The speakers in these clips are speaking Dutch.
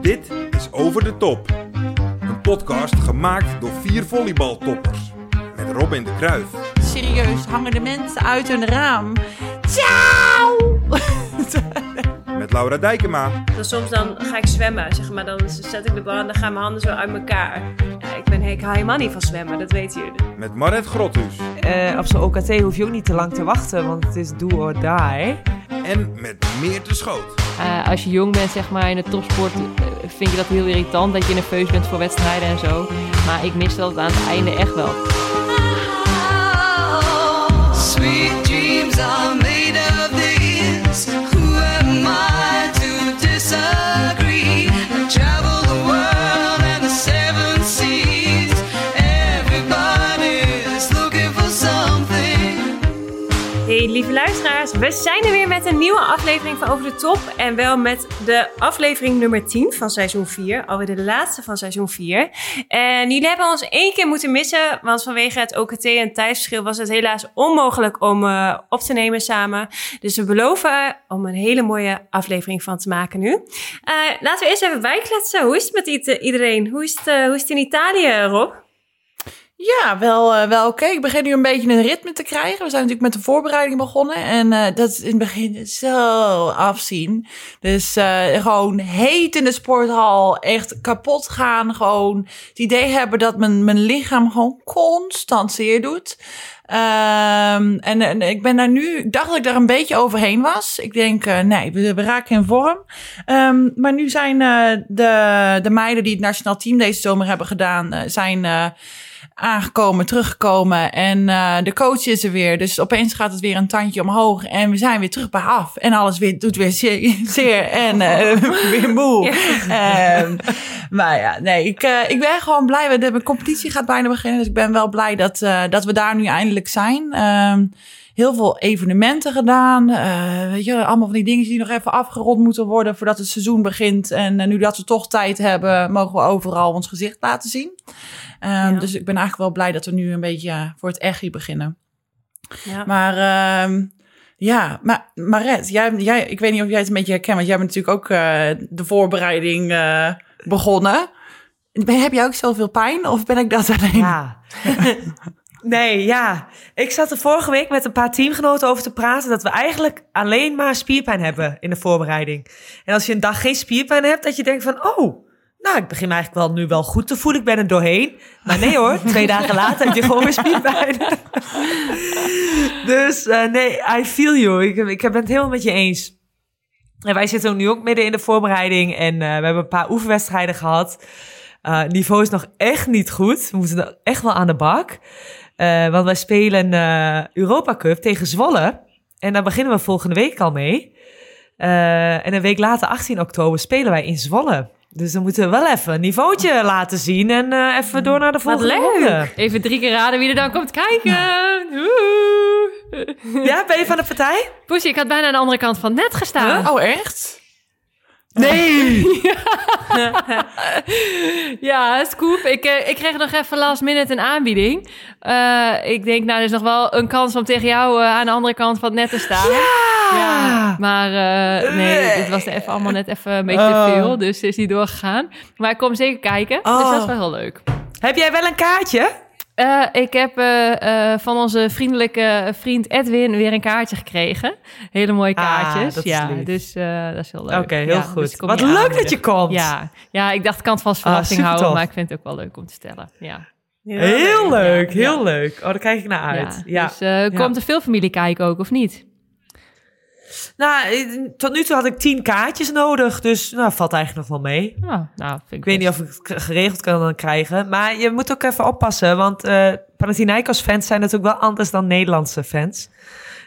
Dit is Over de Top. Een podcast gemaakt door vier volleybaltoppers. Met Robin de Kruijf, Serieus, hangen de mensen uit hun raam. Ciao! met Laura Dijkema Dan soms dan ga ik zwemmen, zeg maar. Dan zet ik de bal en dan gaan mijn handen zo uit elkaar. Ja, ik, ben, helemaal niet van zwemmen, dat weten jullie. met Maret Grothuus Eh, op zo'n OKT hoef je ook niet te lang te wachten, want het is do or die. en met Meer te Schoot. Eh, als je jong bent, zeg maar, in de topsport, eh, vind je dat heel irritant dat je nerveus bent voor wedstrijden en zo. Maar ik mis dat aan het einde echt wel. Lieve luisteraars, we zijn er weer met een nieuwe aflevering van Over de Top. En wel met de aflevering nummer 10 van seizoen 4. Alweer de laatste van seizoen 4. En jullie hebben ons één keer moeten missen. Want vanwege het OKT en tijdsverschil was het helaas onmogelijk om eh, op te nemen samen. Dus we beloven om een hele mooie aflevering van te maken nu. Eh, laten we eerst even bijkletsen. Hoe is het met iedereen? Hoe is het, eh, hoe is het in Italië, Rob? Ja, wel, eh, wel oké. Ik begin nu een beetje een ritme te krijgen. We zijn natuurlijk met de voorbereiding begonnen. En eh, dat is in het begin zo afzien. Dus eh, gewoon heet in de sporthal. Echt kapot gaan. Gewoon het idee hebben dat mijn, mijn lichaam gewoon constant zeer doet. Ehm, en, en ik ben daar nu, ik dacht dat ik daar een beetje overheen was. Ik denk, nee, we, we raken in vorm. Ehm, maar nu zijn de, de meiden die het nationaal team deze zomer hebben gedaan, zijn aangekomen, teruggekomen. En eh, de coach is er weer. Dus opeens gaat het weer een tandje omhoog. En we zijn weer terug bij af. En alles weer, doet weer zeer, zeer en eh, weer moe. Ehm, maar ja, nee, ik, eh, ik ben gewoon blij. De, de competitie gaat bijna beginnen. Dus ik ben wel blij dat, dat we daar nu eindelijk zijn. Ehm, heel veel evenementen gedaan. Eh, weet je, allemaal van die dingen die nog even afgerond moeten worden voordat het seizoen begint. En eh, nu dat we toch tijd hebben, mogen we overal ons gezicht laten zien. Ehm, Ja. Dus ik ben eigenlijk wel blij dat we nu een beetje eh, voor het echt beginnen. Ja. Maar ehm, ja, maar Maret, jij, jij, ik weet niet of jij het een beetje herkent, want jij bent natuurlijk ook de voorbereiding begonnen. Ben, heb jij ook zoveel pijn of ben ik dat alleen? Ja. nee, ja. Ik zat er vorige week met een paar teamgenoten over te praten dat we eigenlijk alleen maar spierpijn hebben in de voorbereiding. En als je een dag geen spierpijn hebt, dat je denkt van, oh, nou, ik begin me eigenlijk wel nu wel goed te voelen. Ik ben er doorheen. Maar nee hoor, twee dagen later heb je gewoon weer spierpijn. dus eh, nee, I feel you. Ik, ik ben het helemaal met je eens. En wij zitten nu ook midden in de voorbereiding en eh, we hebben een paar oefenwedstrijden gehad. Eh, het niveau is nog echt niet goed. We moeten echt wel aan de bak. Eh, want wij spelen eh Europa Cup tegen Zwolle. En daar beginnen we volgende week al mee. Eh, en een week later, 18 oktober, spelen wij in Zwolle. Dus dan moeten we wel even een niveautje laten zien. En even door naar de volgende ronde. Even drie keer raden wie er dan komt kijken. Ja, ben je van de partij? Poesie, ik had bijna aan de andere kant van net gestaan. Oh, echt? Nee! Ja, Scoop. Ik, eh, ik kreeg nog even last minute een aanbieding. Eh, ik denk, nou, er is nog wel een kans om tegen jou eh, aan de andere kant van het net te staan. Ja, maar nee, het was even allemaal net even een beetje Oh. te veel. Dus is niet doorgegaan. Maar ik kom zeker kijken. Dus Oh. dat is wel heel leuk. Heb jij wel een kaartje? Eh, ik heb eh, eh, van onze vriendelijke vriend Edwin weer een kaartje gekregen. Hele mooie Ah, kaartjes. ja, lief. dus dat is heel leuk. Oké, heel Ja, goed. dus Wat leuk dat je komt. Ja. ja, ik dacht, ik kan het vast Ah, verwachting houden, maar ik vind het ook wel leuk om te stellen. Ja. Heel leuk, Ja, heel ja. leuk. Oh, daar kijk ik naar uit. Ja. Dus eh, komt er veel familie kijken ook, of niet? Nou, eh, tot nu toe had ik tien kaartjes nodig, dus nou, valt eigenlijk nog wel mee. Oh, nou, vind ik Ik weet niet of ik het geregeld kan krijgen, maar je moet ook even oppassen, want eh Panathinaikos fans zijn natuurlijk wel anders dan Nederlandse fans.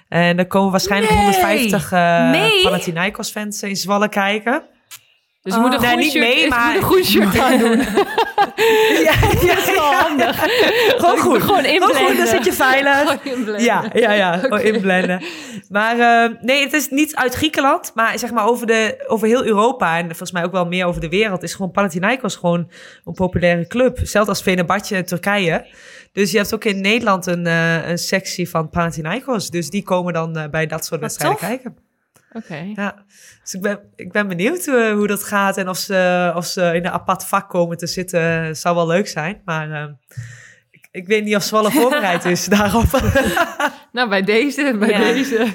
En er komen waarschijnlijk Nee. 150 eh Nee. Panathinaikos fans in Zwolle kijken. Dus je moet een Nee, groen niet shirt, mee, maar- moet een groen shirt aan doen. Ja, ja, Dat is wel handig. Gewoon goed. Gewoon inblenden. Gewoon goed, dan zit je veilig. Gewoon inblenden. Ja, ja, ja. Gewoon inblenden. Maar eh, nee, het is niet uit Griekenland, maar zeg maar over, de, over heel Europa en volgens mij ook wel meer over de wereld is gewoon Panathinaikos gewoon een populaire club. Zelfs als Fenerbahce in Turkije. Dus je hebt ook in Nederland een, eh, een sectie van Panathinaikos. Dus die komen dan eh, bij dat soort wedstrijden kijken. Oké. Ja, dus ik ben, ik ben benieuwd eh, hoe dat gaat en of ze, of ze in een apart vak komen te zitten. Zou wel leuk zijn, maar eh, ik, ik weet niet of Zwolle voorbereid is daarop. Nou, bij deze, bij Ja. deze.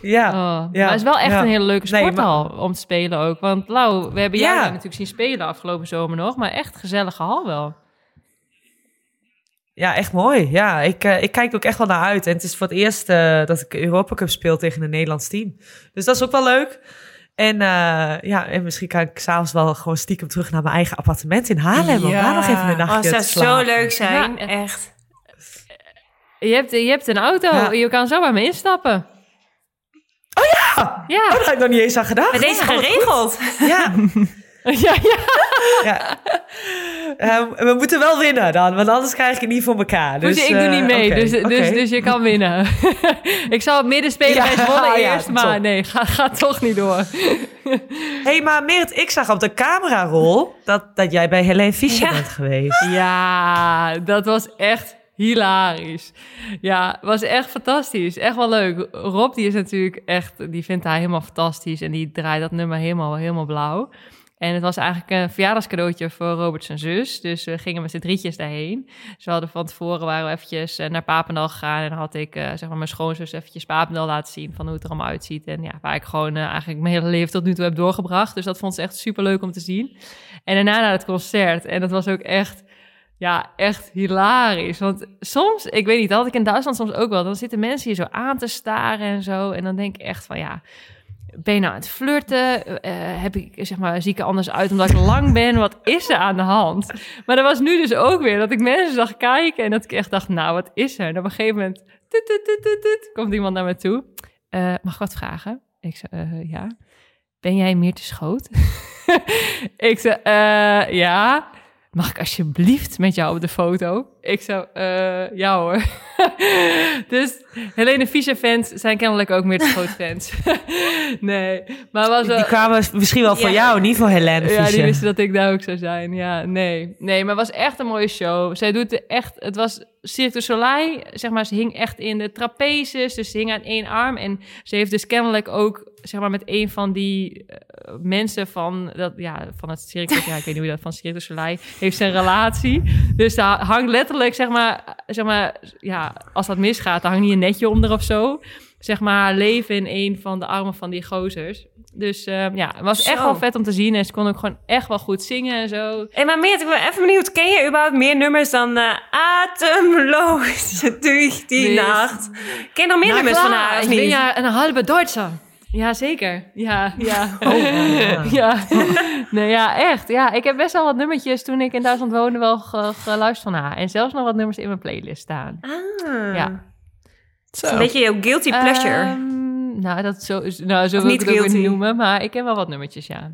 ja, Oh, ja, maar het is wel echt ja. een hele leuke Nee, sporthal om te spelen ook. Want Lau, we hebben jou daar natuurlijk zien spelen afgelopen zomer nog. Maar echt gezellige hal wel. Ja, echt mooi. Ja, ik, eh, ik kijk ook echt wel naar uit. En het is voor het eerst eh, dat ik Europa Cup speel tegen een Nederlands team. Dus dat is ook wel leuk. En eh, ja, en misschien kan ik s'avonds wel gewoon stiekem terug naar mijn eigen appartement in Haarlem. Om Ja. daar nog even een Oh, nachtje het te zou zo leuk zijn. Ja. Echt. Je hebt, je hebt een auto. Ja. Je kan zo bij me instappen. Oh ja! Ja. Oh, dat had ik nog niet eens aan gedacht. Met deze geregeld. Ja, ja, ja. ja. Eh, we moeten wel winnen dan, want anders krijg ik het niet voor elkaar. Dus, ik doe eh, niet mee, oké, dus, dus, dus je kan winnen. ik zou op midden spelen Ja, bij Zwolle ja, eerst, maar top. nee, gaat ga toch niet door. hey, maar Meert, ik zag op de camerarol dat, dat jij bij Helene Fischer Ja. bent geweest. Ja, dat was echt hilarisch. Ja, was echt fantastisch. Echt wel leuk. Rob, die is natuurlijk echt, die vindt hij helemaal fantastisch en die draait dat nummer helemaal, helemaal blauw. En het was eigenlijk een verjaardagscadeautje voor Robert zijn zus. Dus we gingen met z'n drietjes daarheen. Dus we hadden van tevoren waren we eventjes eh, naar Papendal gegaan. En had ik eh, zeg maar mijn schoonzus eventjes Papendal laten zien van hoe het er allemaal uitziet. En ja, waar ik gewoon eh, eigenlijk mijn hele leven tot nu toe heb doorgebracht. Dus dat vond ze echt super leuk om te zien. En daarna naar het concert. En dat was ook echt, ja, echt hilarisch. Want soms, ik weet niet, dat had ik in Duitsland soms ook wel. Dan zitten mensen hier zo aan te staren en zo. En dan denk ik echt van ja. Ben je nou aan het flirten? Eh, heb ik, zeg maar, zie ik er anders uit omdat ik lang ben? Wat is er aan de hand? Maar er was nu dus ook weer dat ik mensen zag kijken en dat ik echt dacht, nou, wat is er? En op een gegeven moment komt iemand naar me toe. Eh, mag ik wat vragen? Ik zei, ja. Ben jij meer te schoot? ik zei, ja. Mag ik alsjeblieft met jou op de foto? Ik zou, eh, ja hoor. dus Helene Fischer fans zijn kennelijk ook meer te schoot fans. nee, maar was wel... Die kwamen misschien wel voor Ja. jou, niet voor Helene Ja, die Fischer. wisten dat ik daar ook zou zijn. Ja, nee. Nee, maar het was echt een mooie show. Zij doet echt... Het was Cirque du Soleil, zeg maar, ze hing echt in de trapezes. Dus ze hing aan één arm. En ze heeft dus kennelijk ook, zeg maar, met een van die eh, mensen van, dat, ja, van het Cirque... Ja, ik weet niet hoe dat van Cirque du Soleil... heeft een relatie. Dus daar hangt letterlijk, zeg maar... Zeg maar ja, als dat misgaat, dan hangt niet een netje onder of zo. Zeg maar, leven in een van de armen van die gozers. Dus eh, ja, het was echt wel vet om te zien. En ze kon ook gewoon echt wel goed zingen en zo. Hey, maar Meert, ik ben even benieuwd. Ken je überhaupt meer nummers dan eh, Atemloos durch die nacht? Ken je nog meer nummers van haar ik ben ja een halve Duitser. Ja, zeker. Ja, ja. ja. ja. Nee, ja, echt. Ja, ik heb best wel wat nummertjes toen ik in Duitsland woonde wel ge- geluisterd van haar. En zelfs nog wat nummers in mijn playlist staan. Ah. Ja. Zo. Een beetje jouw guilty pleasure. Ehm, nou, dat zo, is- nou, zo wil niet ik het ook weer noemen. Maar ik ken wel wat nummertjes, ja.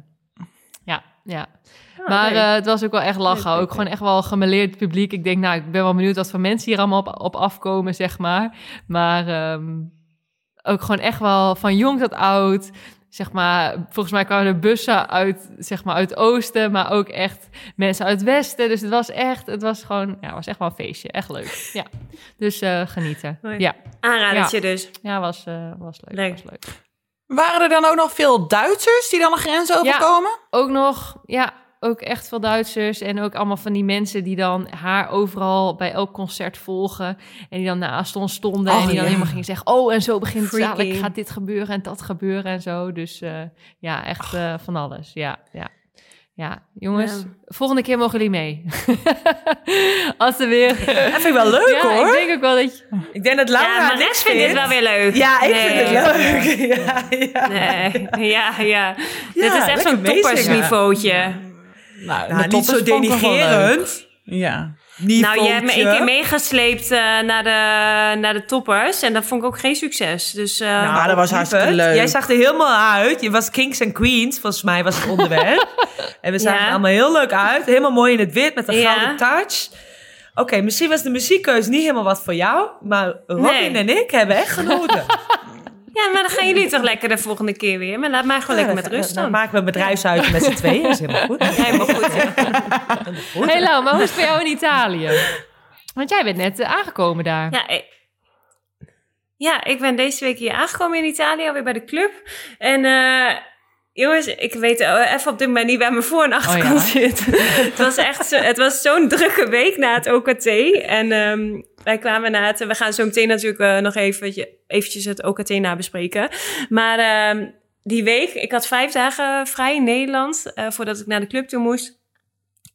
Ja, ja. Oh, maar eh, het was ook wel echt lachen. Leuk, leuk, ook gewoon echt wel gemeleerd publiek. Ik denk, nou, ik ben wel benieuwd wat voor mensen hier allemaal op, op afkomen, zeg maar. Maar ehm, ook gewoon echt wel van jong tot oud. Zeg maar, volgens mij kwamen er bussen uit, zeg maar, uit het oosten, maar ook echt mensen uit het westen. Dus het was echt, het was gewoon, ja, het was echt wel een feestje. Echt leuk. Ja. Dus eh, genieten. Mooi. Ja, Aanradertje dus. ja was, eh, was leuk. Leuk. Was leuk. Waren er dan ook nog veel Duitsers die dan de grens overkomen? Ook nog, ja, ook echt veel Duitsers. En ook allemaal van die mensen die dan haar overal bij elk concert volgen. En die dan naast ons stonden. Oh, en die dan ja. helemaal gingen zeggen: Oh, en zo begint het dadelijk. Gaat dit gebeuren en dat gebeuren en zo. Dus eh, ja, echt eh, van alles. Ja, ja. Ja, jongens, Ja. volgende keer mogen jullie mee. Als er weer. Dat vind ik wel leuk ja, hoor. ik denk ook wel dat je. Ik denk dat Laura Ja, maar vindt dit wel weer leuk. Ja, ik Nee. vind het leuk. Ja, ja. Nee, ja, ja. dit is echt zo'n toppersniveautje. Nou, Nou, de niet zo denigerend. Ja. Niveautje. Nou, je hebt me één keer meegesleept eh, naar, de, naar de toppers. En dat vond ik ook geen succes. Dus eh, Nou, dat was hartstikke leuk. Jij zag er helemaal uit. Je was kings en queens, volgens mij was het onderwerp. en we zagen Ja. er allemaal heel leuk uit. Helemaal mooi in het wit met een Ja. gouden touch. Oké, misschien was de muziekkeus niet helemaal wat voor jou. Maar Robin Nee. en ik hebben echt genoten. ja, maar dan gaan jullie toch lekker de volgende keer weer. Maar laat mij gewoon lekker met rust Dan dan. maken we een bedrijfsuitje met z'n tweeën. Dat is helemaal goed. Helemaal goed. ja. Hey Lau, maar hoe is het bij jou in Italië? Want jij bent net eh, aangekomen daar. Ja, ik, ja, ik ben deze week hier aangekomen in Italië, alweer bij de club. En eh, jongens, ik weet even op dit moment niet waar mijn voor- en achterkant Oh ja. zit. het was echt zo, het was zo'n drukke week na het OKT. En ehm, wij kwamen na het... We gaan zo meteen natuurlijk eh, nog even, eventjes het OKT nabespreken. Maar ehm, die week, ik had vijf dagen vrij in Nederland... eh, voordat ik naar de club toe moest.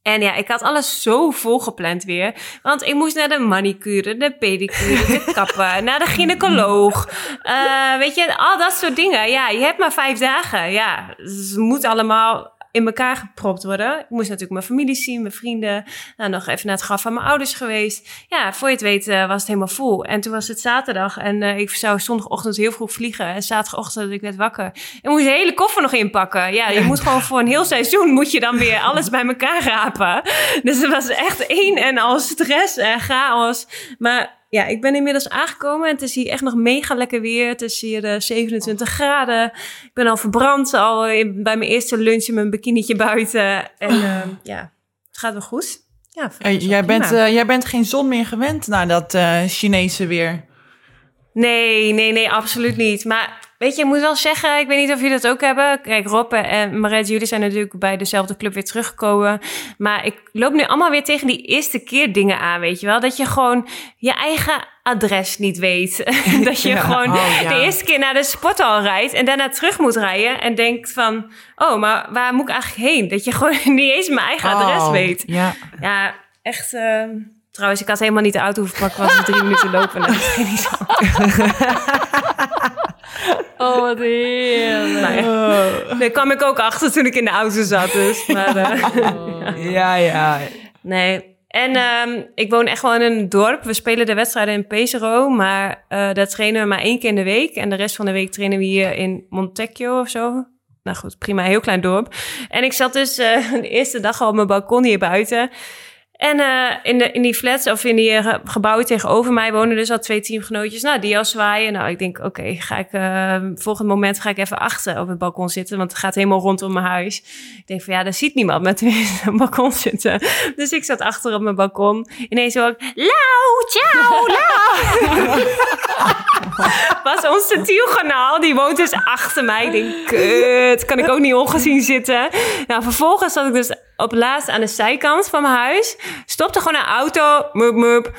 En ja, ik had alles zo volgepland weer. Want ik moest naar de manicure, de pedicure, de kapper, naar de gynaecoloog. Eh, weet je, al dat soort dingen. Ja, je hebt maar vijf dagen. Ja, het moet allemaal in elkaar gepropt worden. Ik moest natuurlijk mijn familie zien, mijn vrienden. Nou, nog even naar het graf van mijn ouders geweest. Ja, voor je het weet eh, was het helemaal vol. En toen was het zaterdag en eh, ik zou zondagochtend heel vroeg vliegen. En zaterdagochtend werd ik net wakker. Ik moest de hele koffer nog inpakken. Ja, je moet gewoon voor een heel seizoen moet je dan weer alles bij elkaar rapen. Dus het was echt één en al stress en chaos. Maar ja, ik ben inmiddels aangekomen en het is hier echt nog mega lekker weer. Het is hier eh, 27 graden. Ik ben al verbrand, al in- bij mijn eerste lunch in mijn bikinietje buiten. En ehm, ja, het gaat wel goed. Ja, Eh, het jij, bent, eh, jij bent geen zon meer gewend na dat eh, Chinese weer. Nee, nee, nee, absoluut niet. Maar weet je, ik moet wel zeggen, ik weet niet of jullie dat ook hebben. Kijk, Rob en Maret, jullie zijn natuurlijk bij dezelfde club weer teruggekomen. Maar ik loop nu allemaal weer tegen die eerste keer dingen aan, weet je wel. Dat je gewoon je eigen adres niet weet. dat je Ja, gewoon oh, ja. de eerste keer naar de sporthal rijdt en daarna terug moet rijden. En denkt van, oh, maar waar moet ik eigenlijk heen? Dat je gewoon niet eens mijn eigen adres Oh, weet. Ja. Ja, echt... ehm, Trouwens, ik had helemaal niet de auto hoeven pakken, was het drie minuten lopen. Dat ging niet zo. Oh, wat heerlijk. Maar echt, daar kwam ik ook achter toen ik in de auto zat. Dus. Maar, eh, Ja, ja. nee. En ehm, ik woon echt wel in een dorp. We spelen de wedstrijden in Pesaro, maar eh daar trainen we maar één keer in de week. En de rest van de week trainen we hier in Montecchio of zo. Nou goed, prima, heel klein dorp. En ik zat dus eh, de eerste dag al op mijn balkon hier buiten. En eh, in, de, in die flats of in die eh, ge- gebouwen tegenover mij wonen dus al twee teamgenootjes. Nou, die al zwaaien. Nou, ik denk, oké, ga ik eh, volgend moment ga ik even achter op het balkon zitten, want het gaat helemaal rondom mijn huis. Ik denk van ja, daar ziet niemand met het balkon zitten. Dus ik zat achter op mijn balkon. Ineens hoor ik, Lau, ciao, Lau. was ons Tielkanaal. Die woont dus achter mij. Ik denk, kut, kan ik ook niet ongezien zitten. Nou, vervolgens zat ik dus op laatst aan de zijkant van mijn huis. Stopte gewoon een auto, mup, mup.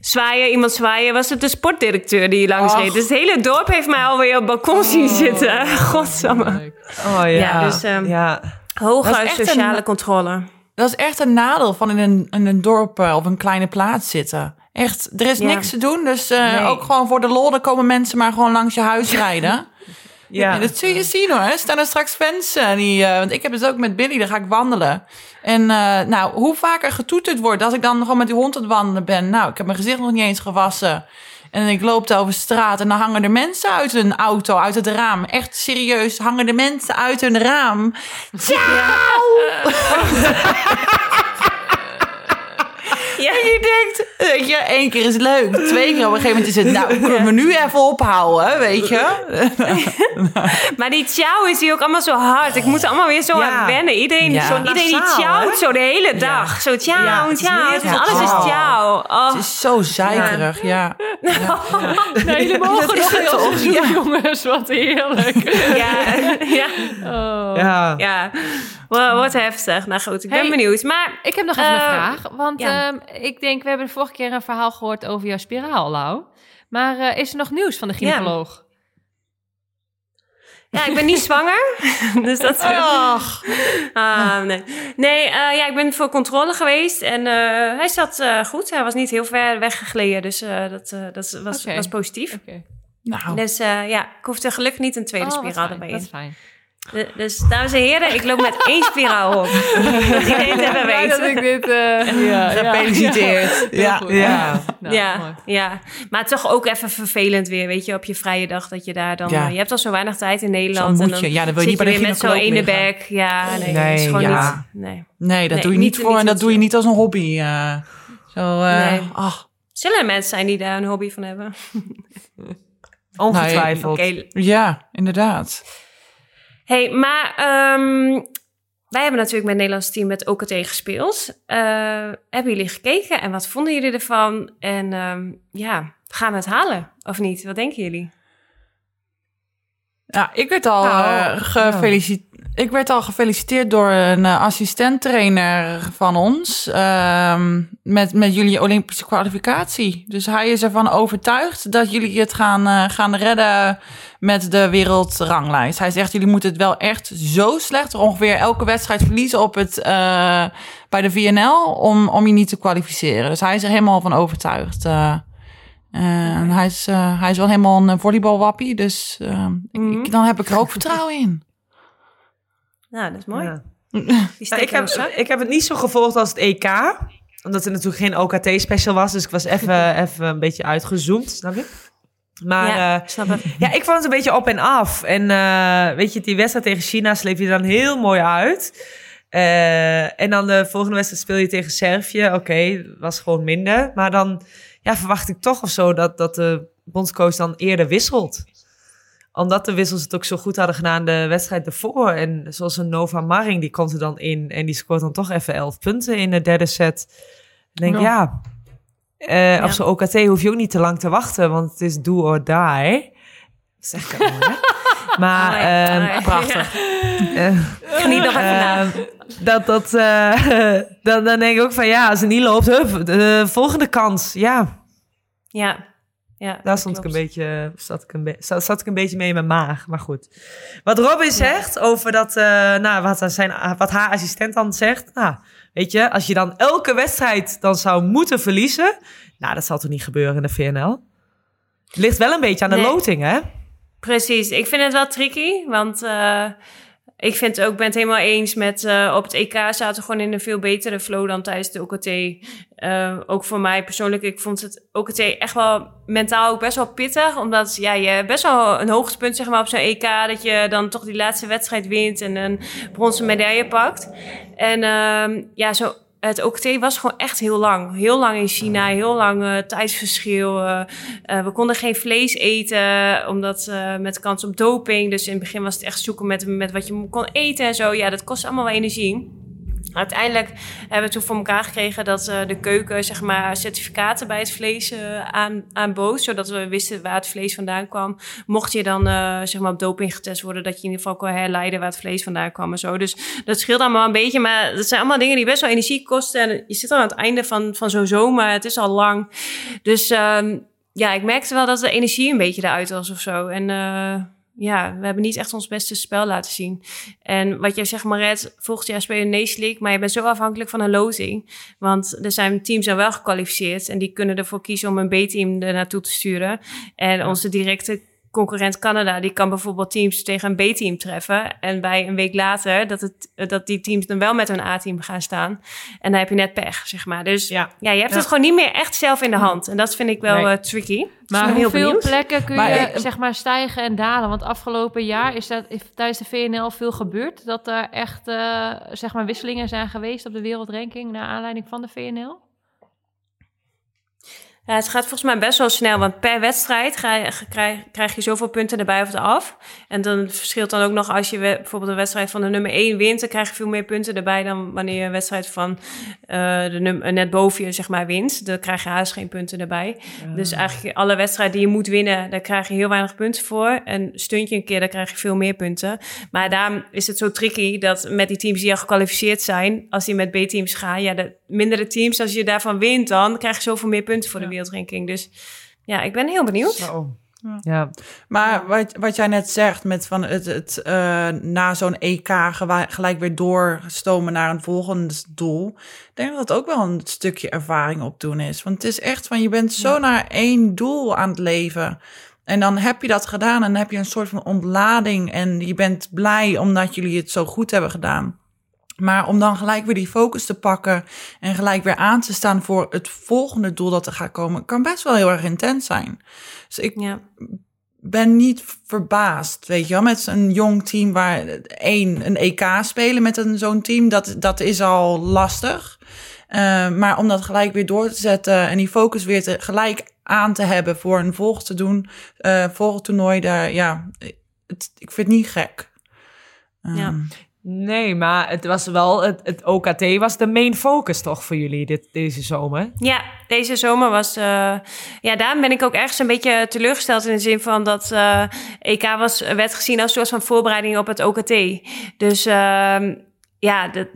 Zwaaien, iemand zwaaien. Was het de sportdirecteur die langs reed. Dus het hele dorp heeft mij alweer op het balkon zien zitten. Godsamme. Oh ja. Ja, dus, ehm, ja. Hoge sociale een- controle. Dat is echt een nadeel van in een, in een dorp eh, op een kleine plaats zitten. Echt, er is Ja. niks te doen. Dus eh, Nee. ook gewoon voor de lol, dan komen mensen maar gewoon langs je huis rijden. Ja. Ja, dat zul je zien hoor. Staan er straks fans eh, die... eh, want ik heb het ook met Billy, dan ga ik wandelen. En eh, nou, hoe vaker getoeterd wordt als ik dan gewoon met die hond aan het wandelen ben. Nou, ik heb mijn gezicht nog niet eens gewassen. En ik loop daar over straat en dan hangen er mensen uit hun auto, uit het raam. Echt serieus, hangen de mensen uit hun raam. Ciao! Ja. Je denkt, weet je, één keer is leuk. Twee keer op een gegeven moment is het, nou, kunnen we nu even ophouden, weet je? Maar die ciao is hier ook allemaal zo hard. Ik moet er allemaal weer zo Ja. aan wennen. Iedereen, Ja. zo, iedereen die ciao zo de hele dag. Zo ciao, Ja, het is ciao. Het is- alles is ciao. ciao. Oh. Het is zo zeikerig, ja. Nee, jullie mogen nog het heel seizoen, Ja. jongens. Wat heerlijk. Ja, ja, Oh. Ja. Wat heftig. Nou goed, ik ben Hey. benieuwd. Maar Ik heb nog even een Eh, vraag. Want ja. ehm, ik denk, we hebben de vorige keer een verhaal gehoord over jouw spiraal, Lau. Maar eh, is er nog nieuws van de gynaecoloog? ja, ik ben niet zwanger. dus dat... Ach, Ah, nee, nee eh, ja, ik ben voor controle geweest en eh, hij zat eh, goed. Hij was niet heel ver weggegleden, dus eh, dat, eh, dat was, was positief. Oké. nou, Dus eh, ja, ik hoefde gelukkig niet een tweede Oh, spiraal erbij Dat in. is fijn. De- Dus dames en heren, ik loop met één spiraal op. Iedereen te hebben Blij dat ik dit... eh, ja, Gefeliciteerd. Ja. goed. Ja. Nou, ja, ja, maar toch ook even vervelend weer, weet je, op je vrije dag dat je daar dan... Ja. eh, je hebt al zo weinig tijd in Zo Nederland. moet en je. Ja, dan wil je niet bij de met zo'n ene bek. Ja, nee, Nee, dat is gewoon ja. niet... Nee. Nee, dat Nee, doe je niet- voor en dat doe je niet als een hobby. eh. zo, eh, Nee. ach, Zullen er mensen zijn die daar een hobby van hebben? Ongetwijfeld. Ja, inderdaad. Hey, maar ehm, wij hebben natuurlijk met het Nederlands team met OKT gespeeld. Eh, hebben jullie gekeken en wat vonden jullie ervan? En ehm, ja, gaan we het halen of niet? Wat denken jullie? Ja, ik werd al, Nou, eh, gefeliciteerd. Ik werd al gefeliciteerd door een uh, assistent-trainer van ons ehm, met, met jullie Olympische kwalificatie. Dus hij is ervan overtuigd dat jullie het gaan, uh, gaan redden met de wereldranglijst. Hij zegt, jullie moeten het wel echt zo slecht, ongeveer elke wedstrijd verliezen op het, uh, bij de VNL om, om je niet te kwalificeren. Dus hij is er helemaal van overtuigd. Uh, en hij is, uh, hij is wel helemaal een volleybalwappie, dus uh, Mhm. ik, dan heb ik er ook vertrouwen in. Nou, dat is mooi. Ja. Die Nou, ik, heb, ik heb het niet zo gevolgd als het EK. Omdat er natuurlijk geen OKT-special was. Dus ik was even, even een beetje uitgezoomd, snap je? Maar ja, ja, ik snap het. ja, ik vond het een beetje op en af. En uh, weet je, die wedstrijd tegen China sleep je dan heel mooi uit. Uh, en dan de volgende wedstrijd speel je tegen Servië. Oké, okay, was gewoon minder. Maar dan ja, verwacht ik toch of zo dat, dat de bondscoach dan eerder wisselt omdat de wissels het ook zo goed hadden gedaan de wedstrijd ervoor. En zoals een Nova Maring, die komt er dan in. En die scoort dan toch even 11 punten in de derde set. Ik denk, ja, ja, uh, ja. op zo'n OKT hoef je ook niet te lang te wachten. Want het is do or die. Zeg ik dat mooi, hè? Maar, oh, ja. prachtig. Uh, Geniet nog even na. Dat, dat, uh, dan, dan denk ik ook van, ja, als het niet loopt, hup, de volgende kans. Ja. Ja. Ja, Daar stond ik een beetje, zat, ik een be zat, zat ik een beetje mee in mijn maag. Maar goed. Wat Robin zegt over dat, uh, nou, wat, zijn, wat haar assistent dan zegt. Nou, weet je, als je dan elke wedstrijd dan zou moeten verliezen. Nou, dat zal toch niet gebeuren in de VNL? Het ligt wel een beetje aan de Nee. loting, hè? Precies, ik vind het wel tricky, want uh, ik vind ook, ben het helemaal eens met uh, op het EK zaten we gewoon in een veel betere flow dan tijdens de OKT. Uh, ook voor mij persoonlijk, ik vond het OKT echt wel mentaal ook best wel pittig, omdat ja, je best wel een hoogtepunt zeg maar op zo'n EK dat je dan toch die laatste wedstrijd wint en een bronzen medaille pakt. En uh, ja, zo het OKT was gewoon echt heel lang. Heel lang in China, heel lang uh, tijdsverschil. Uh, uh, we konden geen vlees eten, omdat uh, met kans op doping. Dus in het begin was het echt zoeken met, met wat je kon eten en zo. Ja, dat kost allemaal wel energie. Uiteindelijk hebben we toen voor elkaar gekregen dat uh, de keuken zeg maar, certificaten bij het vlees uh, aan, aanbood. Zodat we wisten waar het vlees vandaan kwam. Mocht je dan uh, zeg maar op doping getest worden, dat je in ieder geval kon herleiden waar het vlees vandaan kwam en zo. Dus dat scheelt allemaal een beetje. Maar dat zijn allemaal dingen die best wel energie kosten. En je zit al aan het einde van, van zo'n zomer. Het is al lang. Dus um, ja, ik merkte wel dat de energie een beetje eruit was of zo. En ja, we hebben niet echt ons beste spel laten zien. En wat jij zegt, Maret, volgend jaar speel je een Nation League, maar je bent zo afhankelijk van een loting. Want er zijn teams al wel gekwalificeerd en die kunnen ervoor kiezen om een B-team er naartoe te sturen. En onze directe concurrent Canada, die kan bijvoorbeeld teams tegen een B-team treffen. En bij een week later dat, het, dat die teams dan wel met hun A-team gaan staan. En dan heb je net pech, zeg maar. Dus ja, ja je hebt ja. het gewoon niet meer echt zelf in de hand. En dat vind ik wel nee. uh, tricky. Maar hoeveel heel plekken kun maar je ik, zeg maar stijgen en dalen? Want afgelopen jaar is dat tijdens de VNL veel gebeurd. Dat er echt uh, zeg maar wisselingen zijn geweest op de wereldranking naar aanleiding van de VNL? Ja, het gaat volgens mij best wel snel, want per wedstrijd krijg, krijg, krijg je zoveel punten erbij of eraf. En dan verschilt dan ook nog als je bijvoorbeeld een wedstrijd van de nummer 1 wint, dan krijg je veel meer punten erbij dan wanneer je een wedstrijd van uh, de nummer net boven je zeg maar wint. Dan krijg je haast geen punten erbij. Dus eigenlijk alle wedstrijden die je moet winnen, daar krijg je heel weinig punten voor. En stunt je een keer, dan krijg je veel meer punten. Maar daarom is het zo tricky dat met die teams die al gekwalificeerd zijn, als die met B-teams gaan, ja, de mindere teams, als je daarvan wint, dan krijg je zoveel meer punten voor ja. Wereldranking. Dus ja, ik ben heel benieuwd. Zo. Ja. Maar wat, wat jij net zegt met van het, het uh, na zo'n EK gelijk weer doorstomen naar een volgend doel. Ik denk dat dat ook wel een stukje ervaring opdoen is. Want het is echt van je bent zo ja. naar één doel aan het leven. En dan heb je dat gedaan en dan heb je een soort van ontlading en je bent blij omdat jullie het zo goed hebben gedaan. Maar om dan gelijk weer die focus te pakken en gelijk weer aan te staan voor het volgende doel dat er gaat komen, kan best wel heel erg intens zijn. Dus ik Ja. ben niet verbaasd, weet je wel, met een jong team waar één een EK spelen met een zo'n team, dat, dat is al lastig. Eh, maar om dat gelijk weer door te zetten en die focus weer te, gelijk aan te hebben voor een volg te doen, eh volgend toernooi, daar, ja, het, ik vind het niet gek. Ja. Nee, maar het was wel, het, het OKT was de main focus toch voor jullie dit, deze zomer? Ja, deze zomer was. eh, ja, daarom ben ik ook ergens een beetje teleurgesteld in de zin van dat eh, EK was, werd gezien als een soort van voorbereiding op het OKT. Dus ehm, ja, dat,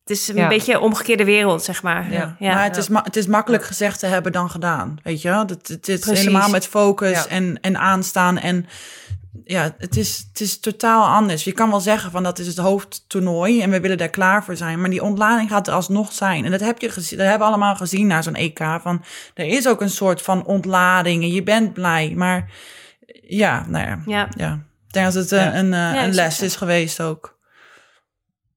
het is een Ja. beetje een omgekeerde wereld, zeg maar. Ja. ja. maar het is, ma- het is makkelijk gezegd te hebben dan gedaan, weet je wel. Het, het is Precies. helemaal met focus Ja. en, en aanstaan en ja, het is, het is totaal anders. Je kan wel zeggen van dat is het hoofdtoernooi en we willen daar klaar voor zijn. Maar die ontlading gaat er alsnog zijn. En dat, heb je gezien, dat hebben we allemaal gezien na zo'n EK. Van, er is ook een soort van ontlading en je bent blij. Maar ja, nou ja. Ja. ja. Ik denk dat het eh, Ja. een, eh, Ja, een les is geweest ook.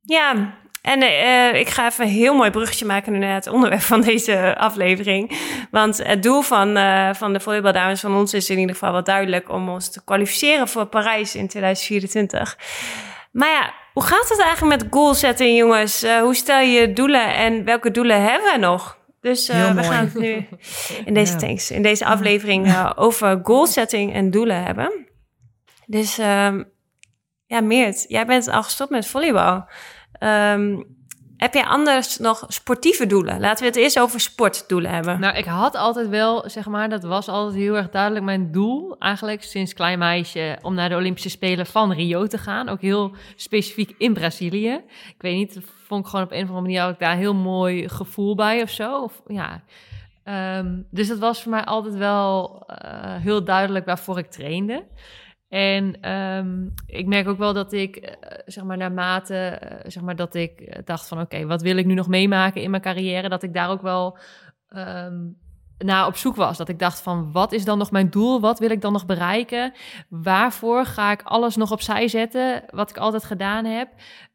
Ja, en eh, ik ga even een heel mooi bruggetje maken naar het onderwerp van deze aflevering. Want het doel van, eh, van de volleybaldames van ons is in ieder geval wel duidelijk om ons te kwalificeren voor Parijs in 2024. Maar ja, hoe gaat het eigenlijk met goalsetting, jongens? Eh, hoe stel je doelen en welke doelen hebben we nog? Dus we mooi. gaan het nu in deze, Ja. in deze aflevering over goalsetting en doelen hebben. Dus ehm, ja, Meert, jij bent al gestopt met volleybal. Ehm, heb jij anders nog sportieve doelen? Laten we het eerst over sportdoelen hebben. Nou, ik had altijd wel, zeg maar, dat was altijd heel erg duidelijk mijn doel, eigenlijk sinds klein meisje, om naar de Olympische Spelen van Rio te gaan. Ook heel specifiek in Brazilië. Ik weet niet, vond ik gewoon op een of andere manier ik daar heel mooi gevoel bij of zo. Of, ja. Ehm, dus dat was voor mij altijd wel eh, heel duidelijk waarvoor ik trainde. En ehm, ik merk ook wel dat ik, eh, zeg maar, naarmate, eh, zeg maar, dat ik eh, dacht van, oké, wat wil ik nu nog meemaken in mijn carrière? Dat ik daar ook wel ehm, naar op zoek was. Dat ik dacht van, wat is dan nog mijn doel? Wat wil ik dan nog bereiken? Waarvoor ga ik alles nog opzij zetten, wat ik altijd gedaan heb?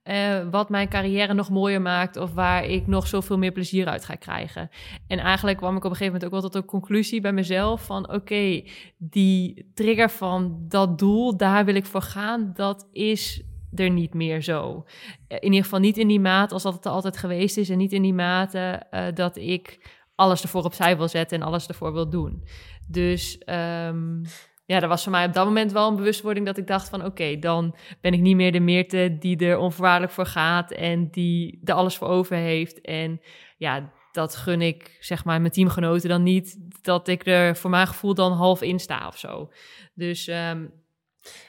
Eh, wat mijn carrière nog mooier maakt of waar ik nog zoveel meer plezier uit ga krijgen. En eigenlijk kwam ik op een gegeven moment ook wel tot een conclusie bij mezelf van oké, die trigger van dat doel, daar wil ik voor gaan, dat is er niet meer zo. Eh, In ieder geval niet in die mate als dat het er altijd geweest is en niet in die mate eh, dat ik alles ervoor opzij wil zetten en alles ervoor wil doen. Dus ehm, ja, dat was voor mij op dat moment wel een bewustwording dat ik dacht van oké, dan ben ik niet meer de Meerte die er onvoorwaardelijk voor gaat en die er alles voor over heeft. En ja, dat gun ik zeg maar mijn teamgenoten dan niet, dat ik er voor mijn gevoel dan half in sta of zo. Dus ehm,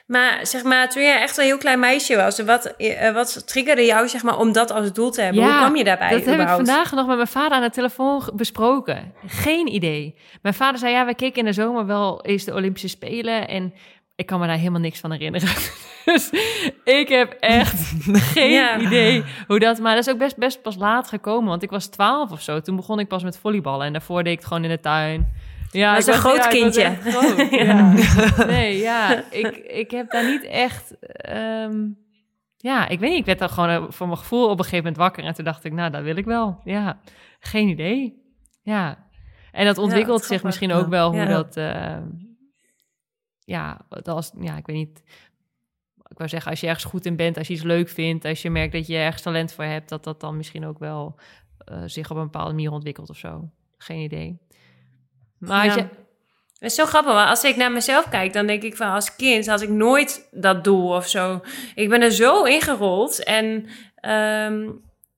Maar zeg maar, toen jij echt een heel klein meisje was, wat, eh, wat triggerde jou zeg maar, om dat als doel te hebben? Hoe kwam je daarbij Dat heb ik überhaupt? vandaag nog met mijn vader aan de telefoon besproken. Geen idee. Mijn vader zei, ja, we keken in de zomer wel eens de Olympische Spelen. En ik kan me daar helemaal niks van herinneren. dus ik heb echt geen Ja. idee hoe dat... Maar dat is ook best, best pas laat gekomen. Want ik was twaalf of zo. Toen begon ik pas met volleyballen. En daarvoor deed ik het gewoon in de tuin. Ja, Was ik een groot ja, kindje. groot, ja. Nee, ja. Ik, ik heb daar niet echt... ehm, ja, ik weet niet. Ik werd dan gewoon eh, voor mijn gevoel op een gegeven moment wakker. En toen dacht ik, nou, dat wil ik wel. Ja, geen idee. Ja. En dat ontwikkelt zich misschien ook wel hoe dat... ehm, ja, dat als, ja, ik weet niet... Ik wou zeggen, als je ergens goed in bent, als je iets leuk vindt... als je merkt dat je ergens talent voor hebt... dat dat dan misschien ook wel eh, zich op een bepaalde manier ontwikkelt of zo. Geen idee. Maar Ja. je, is zo grappig, maar als ik naar mezelf kijk, dan denk ik van als kind had ik nooit dat doel of zo. Ik ben er zo ingerold en ehm,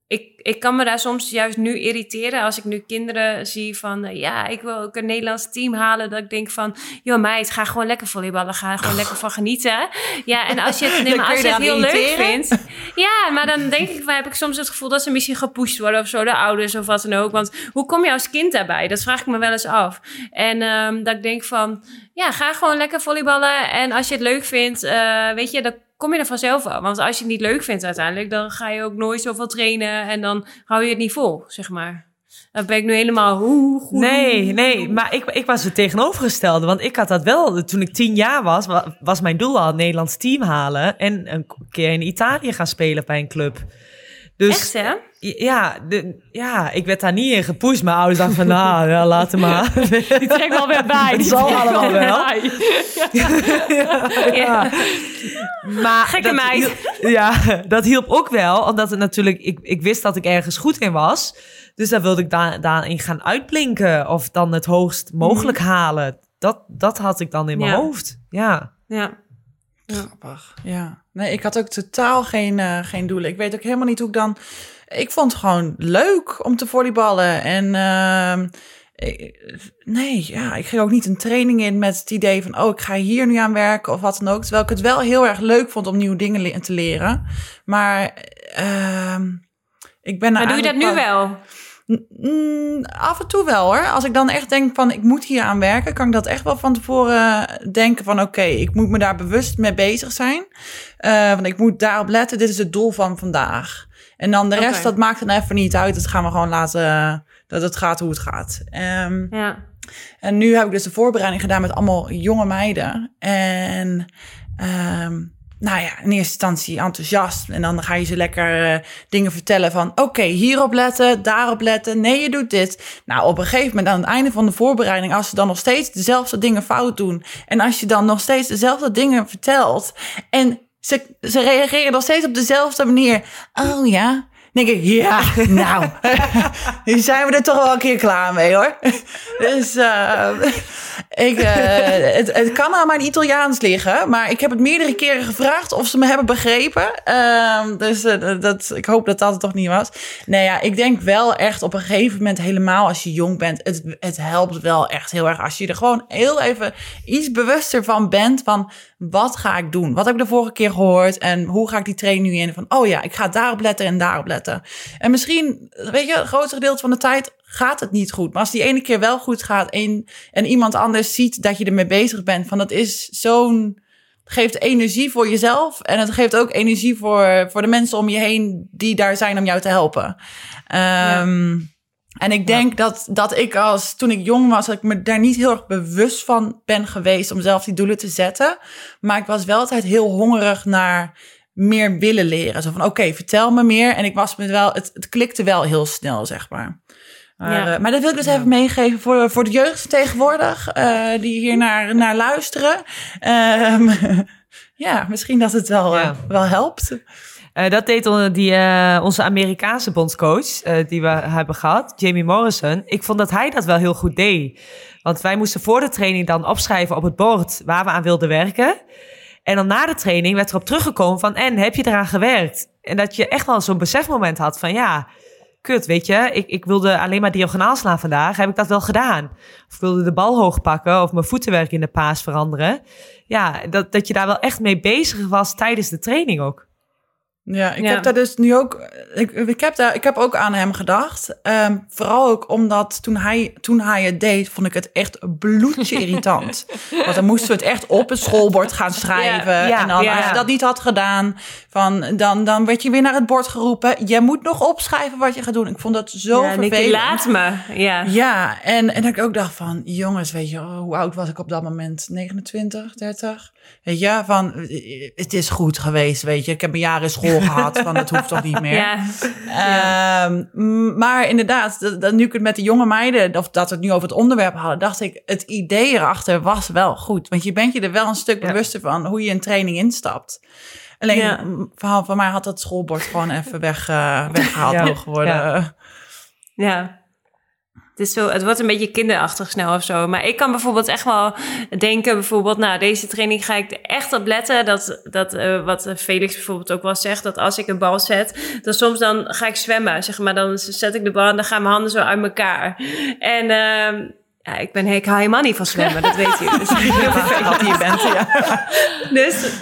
ik, ik kan me daar soms juist nu irriteren als ik nu kinderen zie van eh, ja, ik wil ook een Nederlands team halen. Dat ik denk van, joh meid, ga gewoon lekker volleyballen, ga er gewoon lekker van genieten. Ja, en als je het, nee, als je het heel leuk vindt, ja, maar dan denk ik, heb ik soms het gevoel dat ze misschien gepusht worden of zo, de ouders of wat dan ook. Want hoe kom je als kind daarbij? Dat vraag ik me wel eens af. En ehm, dat ik denk van, ja, ga gewoon lekker volleyballen. En als je het leuk vindt, eh, weet je, dan kom je er vanzelf wel. Want als je het niet leuk vindt uiteindelijk, dan ga je ook nooit zoveel trainen en dan hou je het niet vol, zeg maar. Dan ben ik nu helemaal hoe goed. Nee, nee, maar ik, ik was het tegenovergestelde. Want ik had dat wel, toen ik tien jaar was, wa- was mijn doel al het Nederlands team halen. En een keer in Italië gaan spelen bij een club. Dus Echt, hè? ja, de, ja, ik werd daar niet in gepusht. Mijn ouders dachten van, nou, ja, laat hem maar. Die trekt wel weer bij. Die zal allemaal weer wel. bij. Ja. Maar Gekke dat meid. hielp- ja, dat hielp ook wel. Omdat het natuurlijk, ik, ik wist dat ik ergens goed in was. Dus daar wilde ik daar, daarin gaan uitblinken. Of dan het hoogst mogelijk halen. Dat, dat had ik dan in mijn Ja. hoofd. Ja. Ja. Grappig. Ja. Nee, ik had ook totaal geen, eh, geen doelen. Ik weet ook helemaal niet hoe ik dan... Ik vond het gewoon leuk om te volleyballen. En ehm, nee, ja, ik ging ook niet een training in met het idee van... oh, ik ga hier nu aan werken of wat dan ook. Terwijl ik het wel heel erg leuk vond om nieuwe dingen te leren. Maar ehm, ik ben... Maar doe je dat nu wel? Mm, af en toe wel hoor. Als ik dan echt denk van ik moet hier aan werken, kan ik dat echt wel van tevoren denken van oké, ik moet me daar bewust mee bezig zijn. Eh, want ik moet daarop letten, dit is het doel van vandaag. En dan de rest, dat maakt dan even niet uit. Dat gaan we gewoon laten, dat het gaat hoe het gaat. Ehm, Ja. en nu heb ik dus de voorbereiding gedaan met allemaal jonge meiden. En ehm, nou ja, in eerste instantie enthousiast. En dan ga je ze lekker eh, dingen vertellen van... oké, hierop letten, daarop letten. Nee, je doet dit. Nou, op een gegeven moment aan het einde van de voorbereiding... als ze dan nog steeds dezelfde dingen fout doen... en als je dan nog steeds dezelfde dingen vertelt... en ze, ze reageren nog steeds op dezelfde manier... oh ja... Denk ik, ja, nou, nu zijn we er toch wel een keer klaar mee hoor. Dus eh, ik, eh, het, het kan aan mijn Italiaans liggen, maar ik heb het meerdere keren gevraagd of ze me hebben begrepen. Ehm, dus eh, dat, ik hoop dat dat het toch niet was. Nee, ja, ik denk wel echt op een gegeven moment, helemaal als je jong bent, het, het helpt wel echt heel erg als je er gewoon heel even iets bewuster van bent van wat ga ik doen? Wat heb ik de vorige keer gehoord en hoe ga ik die training nu in? Van, oh ja, ik ga daarop letten en daarop letten. En misschien, weet je, het grootste gedeelte van de tijd gaat het niet goed. Maar als die ene keer wel goed gaat en, en iemand anders ziet dat je ermee bezig bent, van dat is zo'n geeft energie voor jezelf en het geeft ook energie voor, voor de mensen om je heen die daar zijn om jou te helpen. Ehm, En ik denk dat, dat ik als toen ik jong was, dat ik me daar niet heel erg bewust van ben geweest om zelf die doelen te zetten. Maar ik was wel altijd heel hongerig naar meer willen leren. Zo van oké, vertel me meer. En ik was me wel, het, het klikte wel heel snel, zeg maar. Maar, Ja. eh, maar dat wil ik dus even meegeven voor, voor de jeugd tegenwoordig, eh, die hier naar, naar luisteren. Ehm, ja, misschien dat het wel, Ja. eh, wel helpt. Eh, dat deed die, eh, onze Amerikaanse bondscoach, eh, die we hebben gehad, Jamie Morrison. Ik vond dat hij dat wel heel goed deed. Want wij moesten voor de training dan opschrijven op het bord waar we aan wilden werken. En dan na de training werd erop teruggekomen van, en heb je eraan gewerkt? En dat je echt wel zo'n besefmoment had van, ja, kut, weet je, ik, ik wilde alleen maar diagonaal slaan vandaag. Heb ik dat wel gedaan? Of wilde de bal hoog pakken of mijn voetenwerk in de paas veranderen. Ja, dat, dat je daar wel echt mee bezig was tijdens de training ook. Ja, ik Ja. heb daar dus nu ook. Ik, ik, heb daar, ik heb ook aan hem gedacht. Ehm, vooral ook omdat toen hij, toen hij het deed, vond ik het echt bloedje irritant. Want dan moesten we het echt op het schoolbord gaan schrijven. Ja, ja, en dan, als je dat niet had gedaan, van, dan, dan werd je weer naar het bord geroepen. Je moet nog opschrijven wat je gaat doen. Ik vond dat zo vervelend. laat me. Ja. Ja, en, en dat ik ook dacht van, jongens, weet je, oh, hoe oud was ik op dat moment? 29, 30? Weet je, van, eh, het is goed geweest, weet je. Ik heb een jaar in school gehad, van dat hoeft toch niet meer. Ja. Ehm, maar inderdaad, dat, dat nu ik het met de jonge meiden, of dat we het nu over het onderwerp hadden, dacht ik, het idee erachter was wel goed. Want je bent je er wel een stuk Ja. bewuster van hoe je een training instapt. Alleen, m, van, mij had dat schoolbord gewoon even weg, eh, weggehaald mogen worden. Ja. Het, is zo, het wordt een beetje kinderachtig snel of zo. Maar ik kan bijvoorbeeld echt wel denken... bijvoorbeeld, nou, deze training ga ik echt op letten. Dat, dat eh, wat Felix bijvoorbeeld ook wel zegt... dat als ik een bal zet, dan soms dan ga ik zwemmen. Zeg maar, dan zet ik de bal en dan gaan mijn handen zo uit elkaar. En ehm, ja, ik, ben, ik hou helemaal niet van zwemmen, dat weet je. Dus. Dat je bent, ja. Dus,